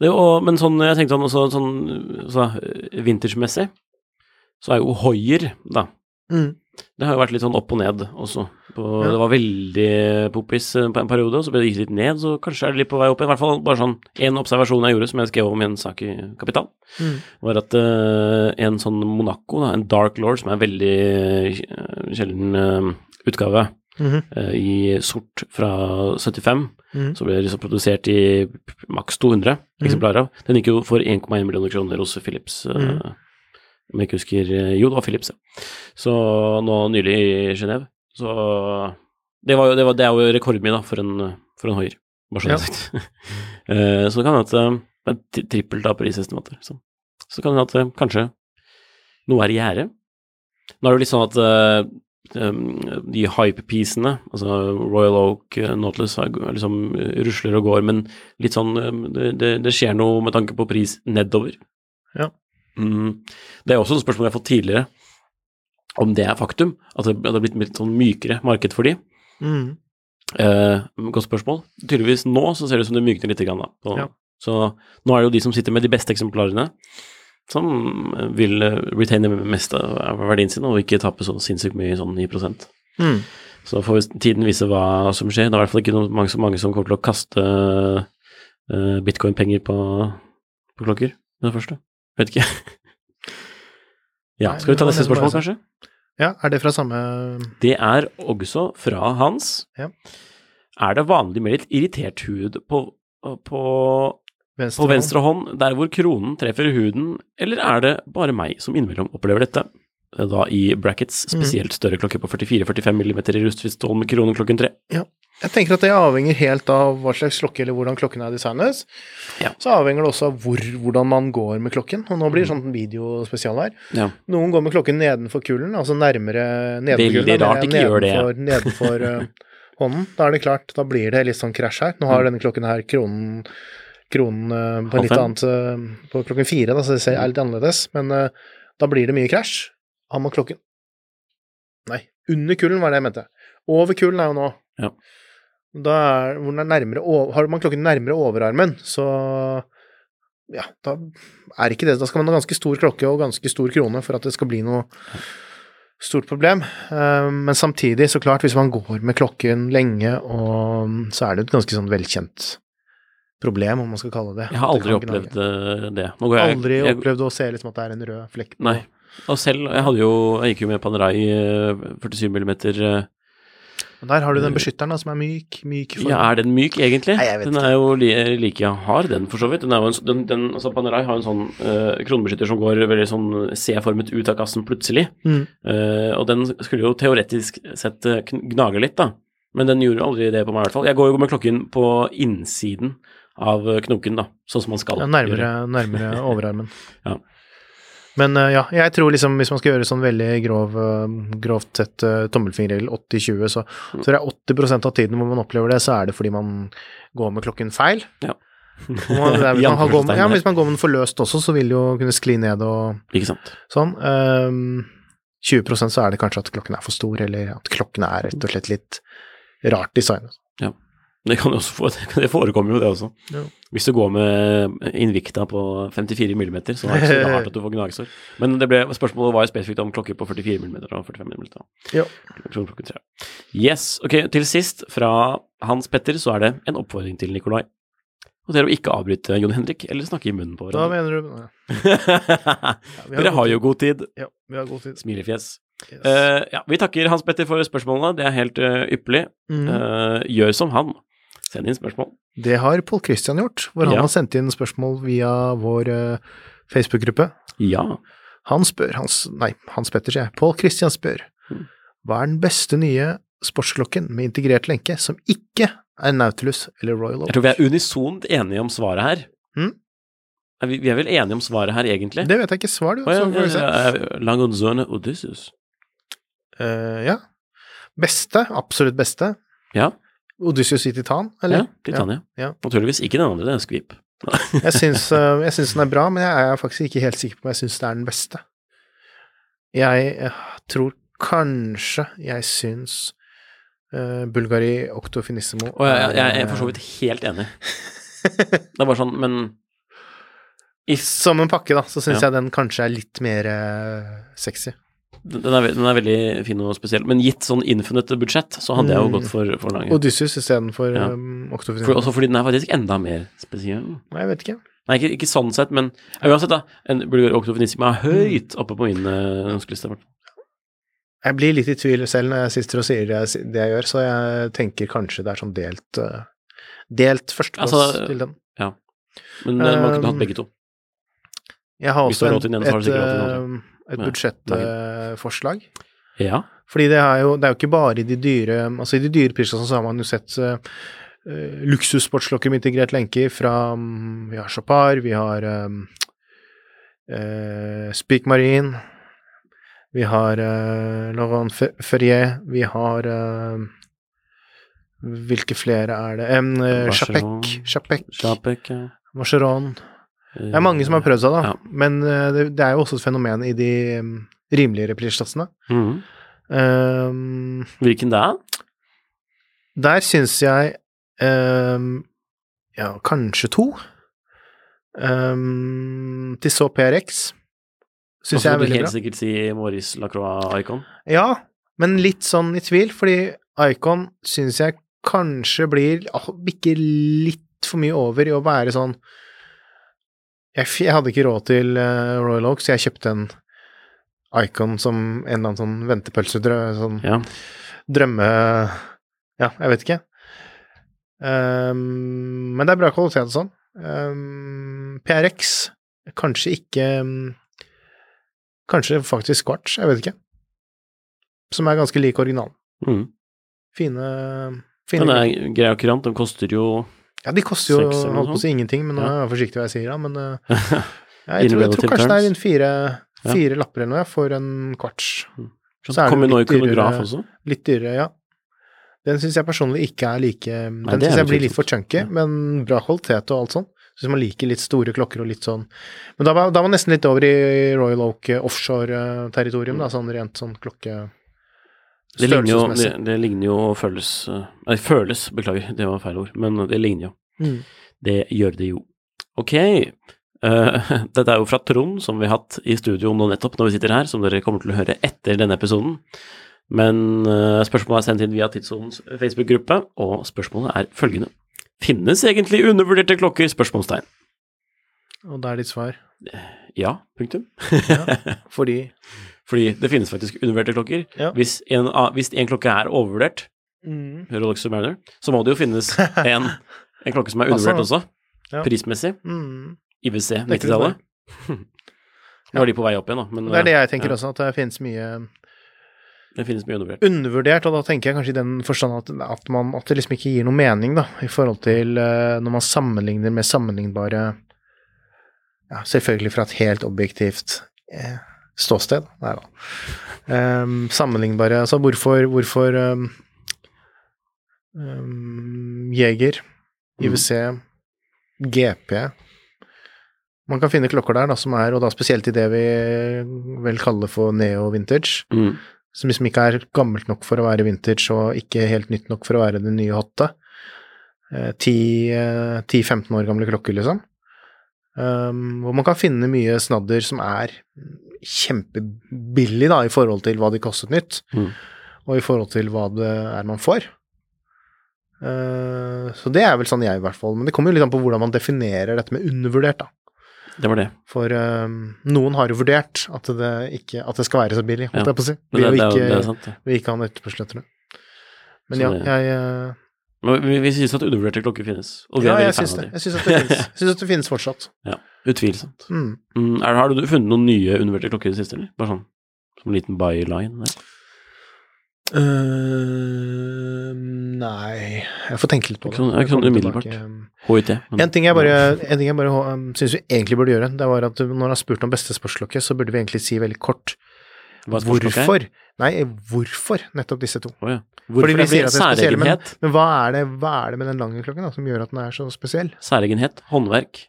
det, og, Men sånn, jeg tenkte sånn, også, sånn så, vintage-messig, så er jo Hoier, da. Mm. Det har jo vært litt sånn opp og ned også. På, Ja. Det var veldig poppis eh, på en periode, og så ble det gitt litt ned, så kanskje er det litt på vei opp. I hvert fall bare sånn én observasjon jeg gjorde, som jeg skrev om i en sak i Kapital, Mm. var at uh, en sånn Monaco, da, en Dark Lord, som er en veldig uh, sjelden uh, utgave, Mhm. eh, i sort fra 75, Mhm. så ble det liksom produsert i maks 200 eksemplarer av. Den gikk jo for 1,1 millioner kroner hos Philips. Mm. Mhm. Om jeg ikke husker eh, Jo, det var Philips, ja. Så nå nylig i Genéve. Så det, var jo, det, var, det er jo rekordmye, da, for en, for en Hoier. Bare så det Ja. sagt. Så det kan hende at det er trippelt av prisestimater. Så. så kan det hende at kanskje noe er i gjære. Nå er det jo litt sånn at de hype-piecene, altså Royal Oak, eh, Nautilus, liksom eh, rusler og går, men litt sånn eh, det, det, skjer noe med tanke på pris nedover. Ja. Mm. Det er også et spørsmål jeg har fått tidligere, om det er faktum, at det har blitt litt sånn mykere marked for de. Mm. Eh, godt spørsmål. Tydeligvis nå så ser det ut som det mykner litt. Grann, da. på, Ja. Så nå er det jo de som sitter med de beste eksemplarene, som vil eh, retaine mest av verdien sin, og ikke tape så sinnssykt mye sånn 9. Mm. Så får tiden vise hva som skjer. Det er i hvert fall ikke mange, så mange som kommer til å kaste uh, bitcoin-penger på, på klokker med det første. Vet ikke. ja, skal vi ta neste spørsmål, kanskje? Ja, er det fra samme Det er også fra Hans. Ja. Er det vanlig med litt irritert hud på, på, venstre? på venstre hånd, der hvor kronen treffer huden, eller er det bare meg som innimellom opplever dette? Da i brackets, Mm. spesielt større klokker på 44-45 mm i rustfritt stål med kronen klokken tre. Ja. Jeg tenker at det avhenger helt av hva slags klokke eller hvordan klokken er designet. Ja. Så avhenger det også av hvor, hvordan man går med klokken. Og nå blir det sånn videospesial her. Ja. Noen går med klokken nedenfor kulen, altså nærmere nedenfor kulen. Veldig rart ikke gjør det. nedenfor, nedenfor eh, hånden. Da er det klart, da blir det litt sånn krasj her. Nå har denne klokken her kronen, kronen eh, på litt annet eh, på klokken fire, da, så det ser er litt annerledes. Men eh, da blir det mye krasj. Har man klokken Nei, under kullen var det jeg mente. Over kullen er jo nå. Ja. Da er, hvor den er nærmere, har man klokken nærmere overarmen, så ja, da er ikke det Da skal man ha ganske stor klokke og ganske stor krone for at det skal bli noe stort problem. Men samtidig, så klart, hvis man går med klokken lenge, og så er det et ganske sånn velkjent problem, om man skal kalle det. Jeg har aldri opplevd eh, det. Nå går jeg, Aldri jeg, opplevd å se liksom at det er en rød flekk på Nei. Og selv, jeg jo Jeg gikk jo med Panerai eh, 47 mm. Og Der har du den beskytteren da, som er myk. myk Ja, er den myk, egentlig? Nei, jeg vet den er jo li, like hard, den, for så vidt. Den er jo en, den, den, altså Panerai har en sånn uh, kronebeskytter som går veldig sånn C-formet ut av kassen plutselig. Mm. Uh, og den skulle jo teoretisk sett gnage litt, da. Men den gjorde aldri det på meg, i hvert fall. Jeg går jo med klokken på innsiden av eh, knoken, da, sånn som man skal. Ja, nærmere, nærmere overarmen. Ja. Men eh, ja, jeg tror liksom hvis man skal gjøre sånn veldig grov, eh, grovt sett tommelfingerregel 80-20, så, Mm. så er det 80% av tiden hvor man opplever det, så er det fordi man går med klokken feil. Ja. Man, er, hvis, man har, går med, ja, hvis man går med den for løst også, så vil det jo kunne skli ned og Ikke sant. sånn. Um, 20% så er det kanskje at klokken er for stor, eller at klokken er rett og slett litt rart designet. Det få, det forekommer jo det også. Ja. Hvis du går med Invicta på 54 mm, så er det ikke så rart at du får gnagsår. Men det ble, spørsmålet var jo spesifikt om klokker på 44 mm og 45 mm. Ja. Yes. Ok, til sist, fra Hans Petter, så er det en oppfordring til Nikolai. Og det er å ikke avbryte Jon Henrik eller snakke i munnen på Da mener du ja, vi Dere har jo god tid. Ja, vi har god tid. Smilefjes. Yes. Uh, ja, vi takker Hans Petter for spørsmålene, det er helt uh, ypperlig. Mm. Uh, gjør som han. Send inn spørsmål. Det har Pål Christian gjort, hvor han Ja. har sendt inn spørsmål via vår uh, Facebook-gruppe. Ja. Han spør, Hans, nei, Hans Petter sier jeg, Pål Christian spør, Mm. hva er den beste nye sportsklokken med integrert lenke som ikke er Nautilus eller Royal Oak? Jeg tror vi er unisont enige om svaret her. Mm. Vi, vi er vel enige om svaret her, egentlig? Det vet jeg ikke svar, du. Oh, ja, ja, Odysseus. Uh, ja. Beste, absolutt beste. Ja, Odysseus i titan, eller? ja, Titan, ja. Ja. Naturligvis ikke den andre, det er Skvip. Jeg syns, eh, jeg syns den er bra, men jeg er faktisk ikke helt sikker på om jeg syns det er den beste. Jeg eh, tror kanskje jeg syns uh, Bulgari Oktofinissimo Og jeg, jeg, jeg er for så vidt helt enig. Det er bare sånn, men if Som en pakke, da, så syns Ja. jeg den kanskje er litt mer eh, sexy. Den er, den er veldig fin og spesiell. Men gitt sånn infinite budsjett, så hadde jeg jo Mm. gått for, for lange. Odysseus istedenfor Ja. um, For, Octofinissimo. også fordi den er faktisk enda mer spesiell. Nei, jeg vet ikke. Nei, ikke, ikke sånn sett, men uansett, da. En Bulgar Octofinissima er høyt oppe på min uh, ønskeliste. Jeg blir litt i tvil selv når jeg sitter og sier det jeg, det jeg gjør, så jeg tenker kanskje det er sånn delt uh, Delt førsteplass Altså, til den. Ja. Men uh, man kunne Um, hatt begge to. Jeg har også du et, et budsjettforslag. Ja. Fordi det er, jo, det er jo ikke bare i de dyre Altså i de dyre prisene så har man jo sett uh, luksussportslokker med integrert lenke fra um, Vi har Chopard, vi har um, uh, Speak Marine, vi har uh, Laurent Ferrier, vi har uh, Hvilke flere er det? Um. Chapec, Chapec, ja. Vacheron Det er mange som har prøvd seg, da. Ja. Men uh, det, det er jo også et fenomen i de rimeligere prisklassene. Mm. Um, Hvilken da? Der syns jeg um, Ja, kanskje to. Um, så PRX syns jeg er vil du veldig helt sikkert si Maurice Lacroix Icon. Ja, men litt sånn i tvil, fordi Icon syns jeg kanskje blir ah, bikker litt for mye over i å være sånn Jeg, jeg hadde ikke råd til eh, Royal Oak, så jeg kjøpte en Icon som en eller annen sånn ventepølsedrø... Sånn Ja. drømme... Ja, jeg vet ikke. Um, men det er bra kvalitet og sånn. Um, PRX Kanskje ikke um, Kanskje faktisk Quartz, jeg vet ikke. Som er ganske lik originalen. Mm. Fine, fine Den er grei og kurant, den koster jo Ja, de koster jo holdt på å si ingenting, men nå er jeg forsiktig hva jeg sier, da. Men eh, ja, jeg, tror, jeg tror kanskje det er rundt fire, fire lapper eller noe for en kvarts. Så er det litt dyrere- Litt dyrere, ja. Den syns jeg personlig ikke er like Den syns jeg blir litt for chunky, men bra kvalitet og alt sånn. Syns man liker litt store klokker og litt sånn Men da var, da var nesten litt over i Royal Oak eh, offshore-territorium, da, sånn rent sånn klokke... Det ligner jo, det, det ligner jo og føles eh, Nei, føles, beklager, det var feil ord, men det ligner jo. Mm. Det gjør det jo. Ok, Uh, dette er jo fra Trond, som vi har hatt i studio nå nettopp når vi sitter her, som dere kommer til å høre etter denne episoden. Men uh, spørsmålet er sendt inn via Tidssonens Facebook-gruppe, og spørsmålet er følgende. Finnes egentlig undervurderte klokker? Spørsmålstegn. Og da er ditt svar Ja, punktum. fordi Fordi det finnes faktisk undervurderte klokker. Ja. Hvis, en, hvis en klokke er overvurdert, Rolex Submariner, så må det jo finnes en, en klokke som er undervurdert også, Ja. prismessig. mm. Ikke 90-tallet. Nå er de på vei opp igjen, da, men Det er det jeg tenker ja. også, at det finnes mye det finnes mye undervurdert. undervurdert, og da tenker jeg kanskje i den forstand at, at, man, at det liksom ikke gir noe mening, da, i forhold til uh, når man sammenligner med sammenlignbare Ja, selvfølgelig fra et helt objektivt eh, ståsted. Nei da. Um, sammenlignbare Altså, hvorfor, hvorfor um, um, Jeger, IWC, GP Man kan finne klokker der da, som er, og da spesielt i det vi vel kaller for neo-vintage Mm. som liksom ikke er gammelt nok for å være vintage og ikke helt nytt nok for å være det nye hotte. eh, 10, eh, 10-15 år gamle klokker, liksom. Um, hvor man kan finne mye snadder som er kjempebillig da, i forhold til hva de kostet nytt, Mm. og i forhold til hva det er man får. Uh, så det er vel sånn jeg, i hvert fall. Men det kommer jo litt an på hvordan man definerer dette med undervurdert, da. Det var det. For um, noen har jo vurdert at det, ikke, at det skal være så billig, holdt Ja. jeg på å si. Ved å ikke, det er sant, det. ved ikke ha en etterspørsel etter det. Men Så ja, jeg eh, Men vi, vi syns at undervurderte klokker finnes, og vi Ja, er jeg syns fan det. Jeg syns at det finnes. Jeg syns at det finnes fortsatt. Ja, utvilsomt. Mm. Mm, er, har du funnet noen nye undervurderte klokker i det siste, eller? Bare sånn som en liten byline? Eh, nei Jeg får tenke litt på det. Sånn- ikke sånn umiddelbart. HIT. En ting jeg bare, en ting jeg bare um, syns vi egentlig burde gjøre, det var at når han har spurt om beste sportsklokke, så burde vi egentlig si veldig kort sportsklokke er? hvorfor. Nei, hvorfor nettopp disse to. Oh, ja. Fordi vi sier at det er spesielle, men, men hva, er det, hva er det med den lange klokken da, som gjør at den er så spesiell? Særegenhet, håndverk,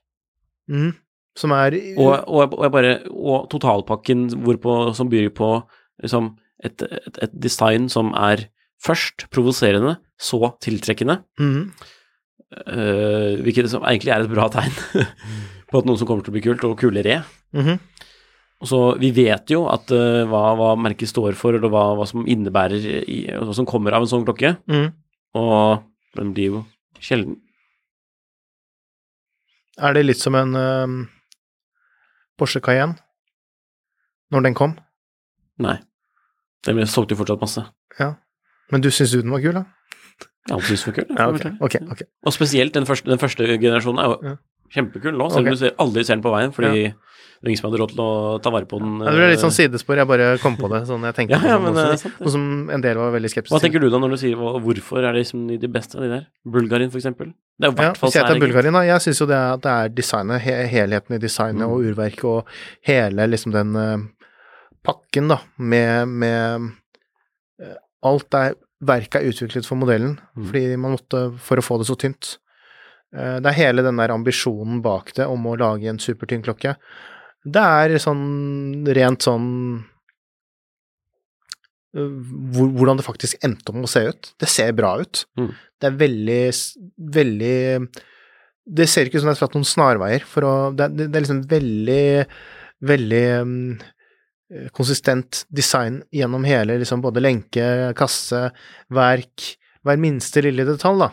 Mm. Som er og, og, og, bare, og totalpakken hvorpå, som byr på liksom, et, et, et design som er først provoserende, så tiltrekkende, Mm. Uh, hvilket som egentlig er et bra tegn på at noe som kommer til å bli kult, og kulere. Mhm. Og så Vi vet jo at uh, hva, hva merket står for, eller hva, hva som innebærer i, hva som kommer av en sånn klokke, Mm. og den blir jo sjelden. Er det litt som en uh, Porsche Cayenne når den kom? Nei. Den solgte jo fortsatt masse. Men du syns den var kul, da? Jeg alltid synes det var kul. Ja, okay. Okay, okay. Og spesielt den første, den første generasjonen er jo Ja. kjempekul nå, selv om okay. du aldri ser den på veien, fordi det er ingen som hadde råd til å ta vare på den. Ja, det ble litt sånn eh, sidespor, jeg bare kom på det. Sånn jeg tenkte Ja, ja, sånn men noe, som. Noe som en del var veldig skeptisk Hva tenker du da når du sier hvorfor er det liksom de beste av de der? Bulgarin, for eksempel? Det er jo i hvert fall ja, jeg da. Jeg syns jo det er, det er designet, he helheten i designet Mm. og urverket og hele liksom den uh, pakken, da, med, med uh, Alt er verket er utviklet for modellen, Mm. fordi man måtte for å få det så tynt. Det er hele den der ambisjonen bak det om å lage en supertynn klokke. Det er sånn rent sånn eh, hvordan det faktisk endte om å se ut. Det ser bra ut. Mm. Det er veldig, veldig Det ser ikke ut som det er tatt noen snarveier for å Det, det, det er liksom veldig, veldig eh, konsistent design gjennom hele, liksom både lenke, kasse, verk Hver minste lille detalj, da,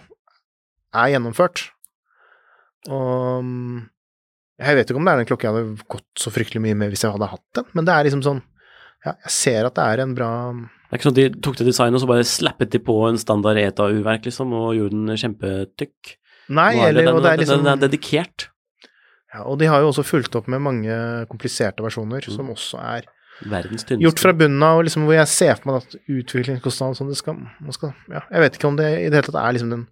er gjennomført. Og mm, jeg vet ikke om det er den klokka jeg hadde gått så fryktelig mye med hvis jeg hadde hatt den, men det er liksom sånn Ja, jeg ser at det er en bra Det er ikke sånn at de tok det designet og så bare slappet de på en standard ETA-uverk, liksom, og gjorde den kjempetykk. Nei, det- eller den, og det er liksom den er dedikert. ja, Og de har jo også fulgt opp med mange kompliserte versjoner, som også er Verdens tynneste. gjort fra bunnen av, og liksom hvor jeg ser for meg at utviklingskostnaden som det skal, skal ja, Jeg vet ikke om det i det hele tatt er liksom den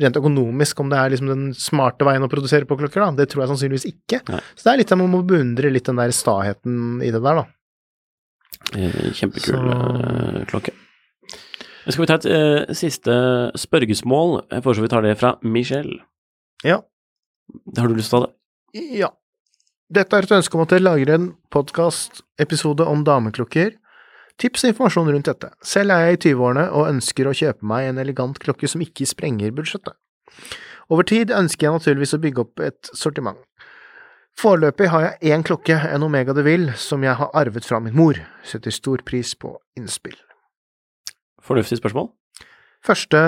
Rent økonomisk, om det er liksom den smarte veien å produsere på klokker, da. Det tror jeg sannsynligvis ikke. Nei. Så det er litt man må beundre litt den der staheten i det der, da. Eh, Kjempekul Så- eh, klokke. Skal vi ta et uh, siste spørgesmål? Jeg foreslår vi tar det fra Michelle. Ja. Har du lyst til å ta det? Ja. Dette er et ønske om at dere lager en podkast-episode om dameklokker. Tips og informasjon rundt dette. Selv er jeg i 20-årene og ønsker å kjøpe meg en elegant klokke som ikke sprenger budsjettet. Over tid ønsker jeg naturligvis å bygge opp et sortiment. Foreløpig har jeg én klokke, en Omega de Ville, som jeg har arvet fra min mor. Setter stor pris på innspill. Fornuftig spørsmål. Første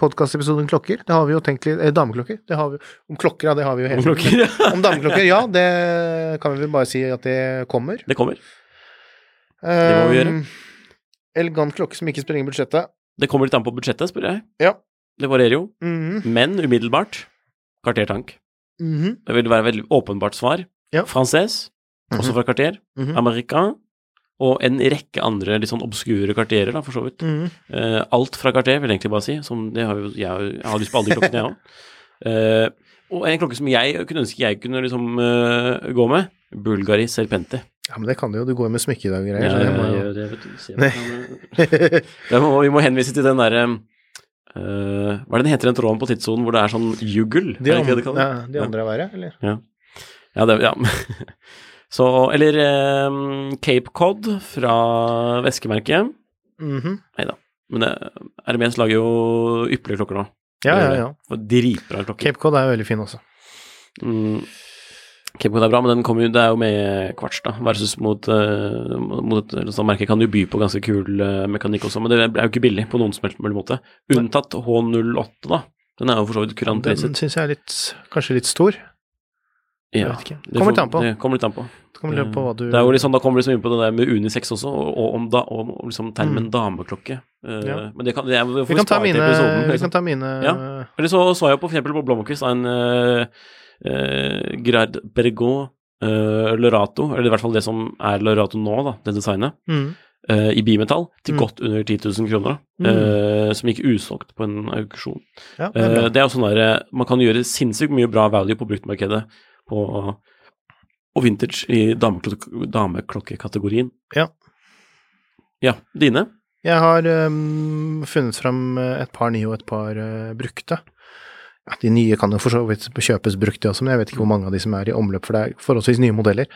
podkastepisode om klokker, det har vi jo tenkt litt eh, Dameklokker, det har vi Om klokker, ja, det har vi jo hele Om klokker, ja. Om dameklokker, ja, det kan vi vel bare si at det kommer. Det kommer. Det må vi gjøre. Um, Elegant klokke som ikke sprenger budsjettet. Det kommer litt an på budsjettet, spør jeg. Ja. Det varierer jo. Mhm, Men umiddelbart Cartier-tank. mhm, Det vil være veldig åpenbart svar. Ja. Frances, også fra Cartier. mhm, American. Og en rekke andre litt sånn obskure Cartierer, da, for så vidt. mhm. Uh, alt fra Cartier, vil jeg egentlig bare si. Som det har jo, jeg, jeg har lyst på alle de klokkene, jeg òg. og en klokke som jeg kunne ønske jeg kunne liksom uh, gå med, Bulgari Serpenti. Ja, men det kan du jo, du går med smykke i dag og greier. Ja, det må jo- det, vet du. Se må, vi må henvise til den derre uh, Hva er det den heter den tråden på tidssonen hvor det er sånn juggel? De, det det andre, det ja, de andre er verre, eller? Ja, det, ja. Så, eller um, Cape Cod fra veskemerket. Mhm. Men det, RMS lager jo ypperlige klokker nå. Ja, ja, ja. For Dritbra klokker. Cape Cod er veldig fin også. Mm. Cape Cod er bra, men den kommer jo, det er jo med kvarts, da, versus mot, uh, mot et sånt merke kan jo by på ganske kul uh, mekanikk også, men det er jo ikke billig på noen som helst mulig måte. Unntatt H08, da. Den er jo for så vidt kurant Den syns jeg er litt, kanskje litt stor. Ja, det Kommer litt an på. Det kommer litt an på. Det kommer litt an på hva du Det er jo sånn, Da kommer vi liksom inn på det der med unisex også, og, om da, og liksom termen dameklokke. Uh, Mm. Ja. Men det kan, det er, får Vi kan ta mine, episoden, vi liksom. kan ta mine Ja. Eller så så jeg på for eksempel på Blomkvist en uh, Gerard Bergot eh, Lorato, eller i hvert fall det som er Lorato nå, da, det designet, Mm. eh, i bimetall til Mm. godt under 10 000 kroner, da, uh, som gikk usolgt på en auksjon. Ja, det er det er jo sånn der, Man kan gjøre sinnssykt mye bra value på bruktmarkedet på og vintage i dameklok dameklokkekategorien. Ja. Ja, dine? Jeg har um, funnet fram et par nye og et par uh, brukte. Ja, de nye kan jo for så vidt kjøpes brukt, de også, men jeg vet ikke hvor mange av de som er i omløp, for det er forholdsvis nye modeller.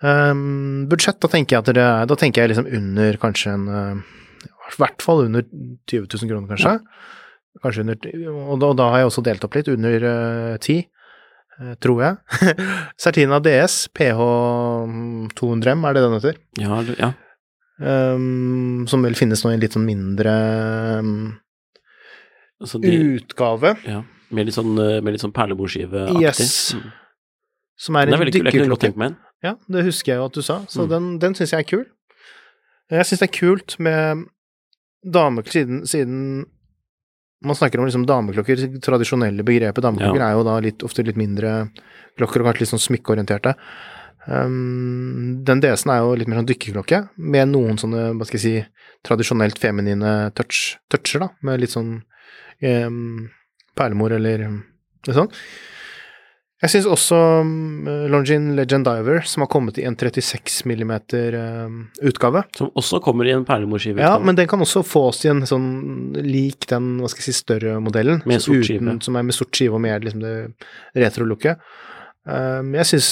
Um, budsjett, da tenker jeg at det er Da tenker jeg liksom under kanskje en øh, I hvert fall under 20 000 kroner, kanskje. Kanskje under Og da, og da har jeg også delt opp litt. Under uh, 10, øh, tror jeg. Certina DS PH 200M, er det den heter? Ja, ja. Um, som vel finnes nå i en litt sånn mindre um, Altså de, utgave. ja. Med litt sånn, eh, med litt sånn perlemorskiveaktig. Yes. Mm. Som er en dykkerklokke. Ja, det husker jeg jo at du sa, så Mm. den, den syns jeg er kul. Jeg syns det er kult med dameklokker siden, siden man snakker om liksom dameklokker, tradisjonelle begrepet dameklokker Ja. er jo da litt, ofte litt mindre klokker og kanskje litt sånn smykkeorienterte. Um, den DS-en er jo litt mer sånn dykkerklokke, med noen sånne, hva skal jeg si, tradisjonelt feminine touch, toucher, da, med litt sånn um, perlemor eller noe sånt. Jeg syns også um, Longines Legend Diver, som har kommet i en 36 mm um, utgave. Som også kommer i en perlemorskive. Ja, men den kan også fås i en sånn lik den, hva skal jeg si, større modellen. Med sort skive. Som er med sort skive og mer liksom det retro-looket. Um, jeg syns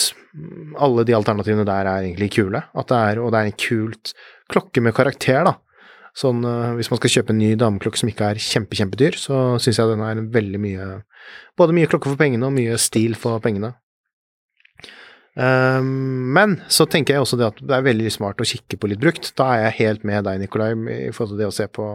alle de alternativene der er egentlig kule. At det er, og det er en kult klokke med karakter, da. Sånn, uh, hvis man skal kjøpe en ny dameklokke som ikke er kjempe, kjempedyr, så syns jeg den er veldig mye Både mye klokke for pengene og mye stil for pengene. Um, men så tenker jeg også det at det er veldig smart å kikke på litt brukt. Da er jeg helt med deg, Nikolai, i forhold til det å se på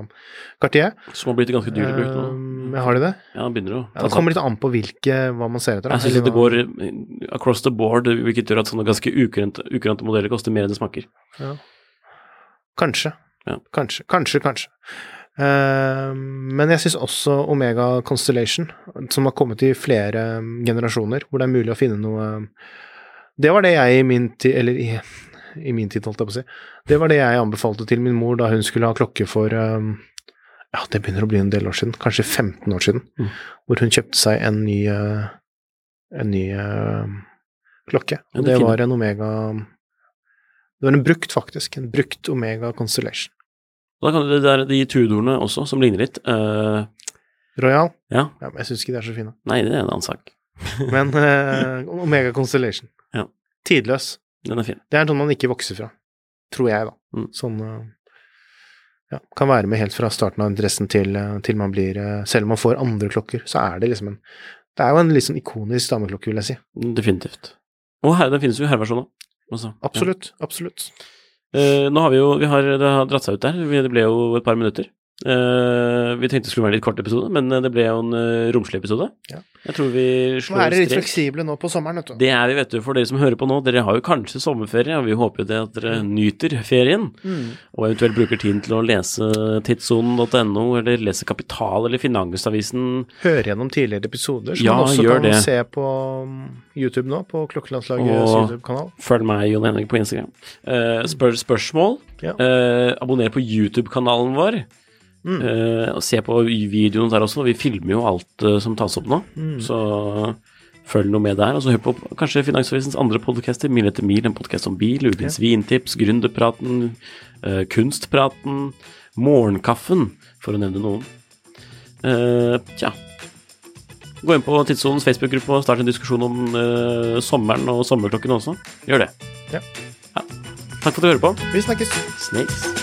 Cartier. Som har blitt ganske dyrt brukt nå. Um, har de det? Ja, det begynner å Ja, det kommer litt an på hvilke, hva man ser etter. da. Jeg syns det går eh, across the board, hvilket gjør at sånne ganske ukurante, modeller koster mer enn det smaker. Kanskje. Ja. Kanskje, kanskje, kanskje. Uh, men jeg syns også Omega Constellation, som har kommet i flere generasjoner, hvor det er mulig å finne noe Det var det jeg i min tid Eller i, i min tid, holdt jeg på å si. Det var det jeg anbefalte til min mor da hun skulle ha klokke for eh, Ja, det begynner å bli en del år siden. Kanskje 15 år siden. Mm. Hvor hun kjøpte seg en ny eh, En ny uh, klokke. Og det var en Omega Det var en brukt, faktisk. En brukt Omega Constellation. Da kan du, det der, de Tudorene også, som ligner litt. Uh, Royal? ja, Ja, men jeg syns ikke de er så fine. nei, det er en annen sak. Men uh, Omega Constellation. Ja. Tidløs. Den er fin. Det er en sånn man ikke vokser fra. Tror jeg, da. Mm. Sånn eh, Ja, kan være med helt fra starten av interessen til, til man blir Selv om man får andre klokker, så er det liksom en Det er jo en litt sånn ikonisk dameklokke, vil jeg si. Definitivt. Og her, den finnes jo i herreversjon òg. Absolutt. Absolutt. Uh, nå har vi jo vi har, Det har dratt seg ut der. Det ble jo et par minutter. Eh, vi tenkte det skulle være en litt kort episode, men eh, det ble jo en uh, romslig episode. Ja. Jeg tror vi slår Nå er dere litt strek. fleksible nå på sommeren, vet du. Det er vi, vet du. For dere som hører på nå, dere har jo kanskje sommerferie, og vi håper jo det at dere nyter ferien. Mm. Og eventuelt bruker tiden til å lese tidssonen.no, eller lese Kapital eller Finansavisen. Høre gjennom tidligere episoder, som Ja, man også kan det. se på um, YouTube nå, på Klokkelandslagets YouTube-kanal. Følg meg, Jon Henrik, på Instagram. Uh, spør spørsmål. Ja. Abonner på YouTube-kanalen vår. Mm. Uh, og se på videoen der også. Vi filmer jo alt uh, som tas opp nå, Mm. så følg noe med der. Og så hør på kanskje Finansavisens andre podcaster, Mil etter mil, en podkast om bil, ukens vintips, gründerpraten, uh, kunstpraten, morgenkaffen, for å nevne noen. Tja. Gå inn på Tidssonens Facebook-gruppe og start en diskusjon om sommeren og sommerklokken også. Gjør det. Ja. Ja. Takk for at du hører på. Vi snakkes. Snakes.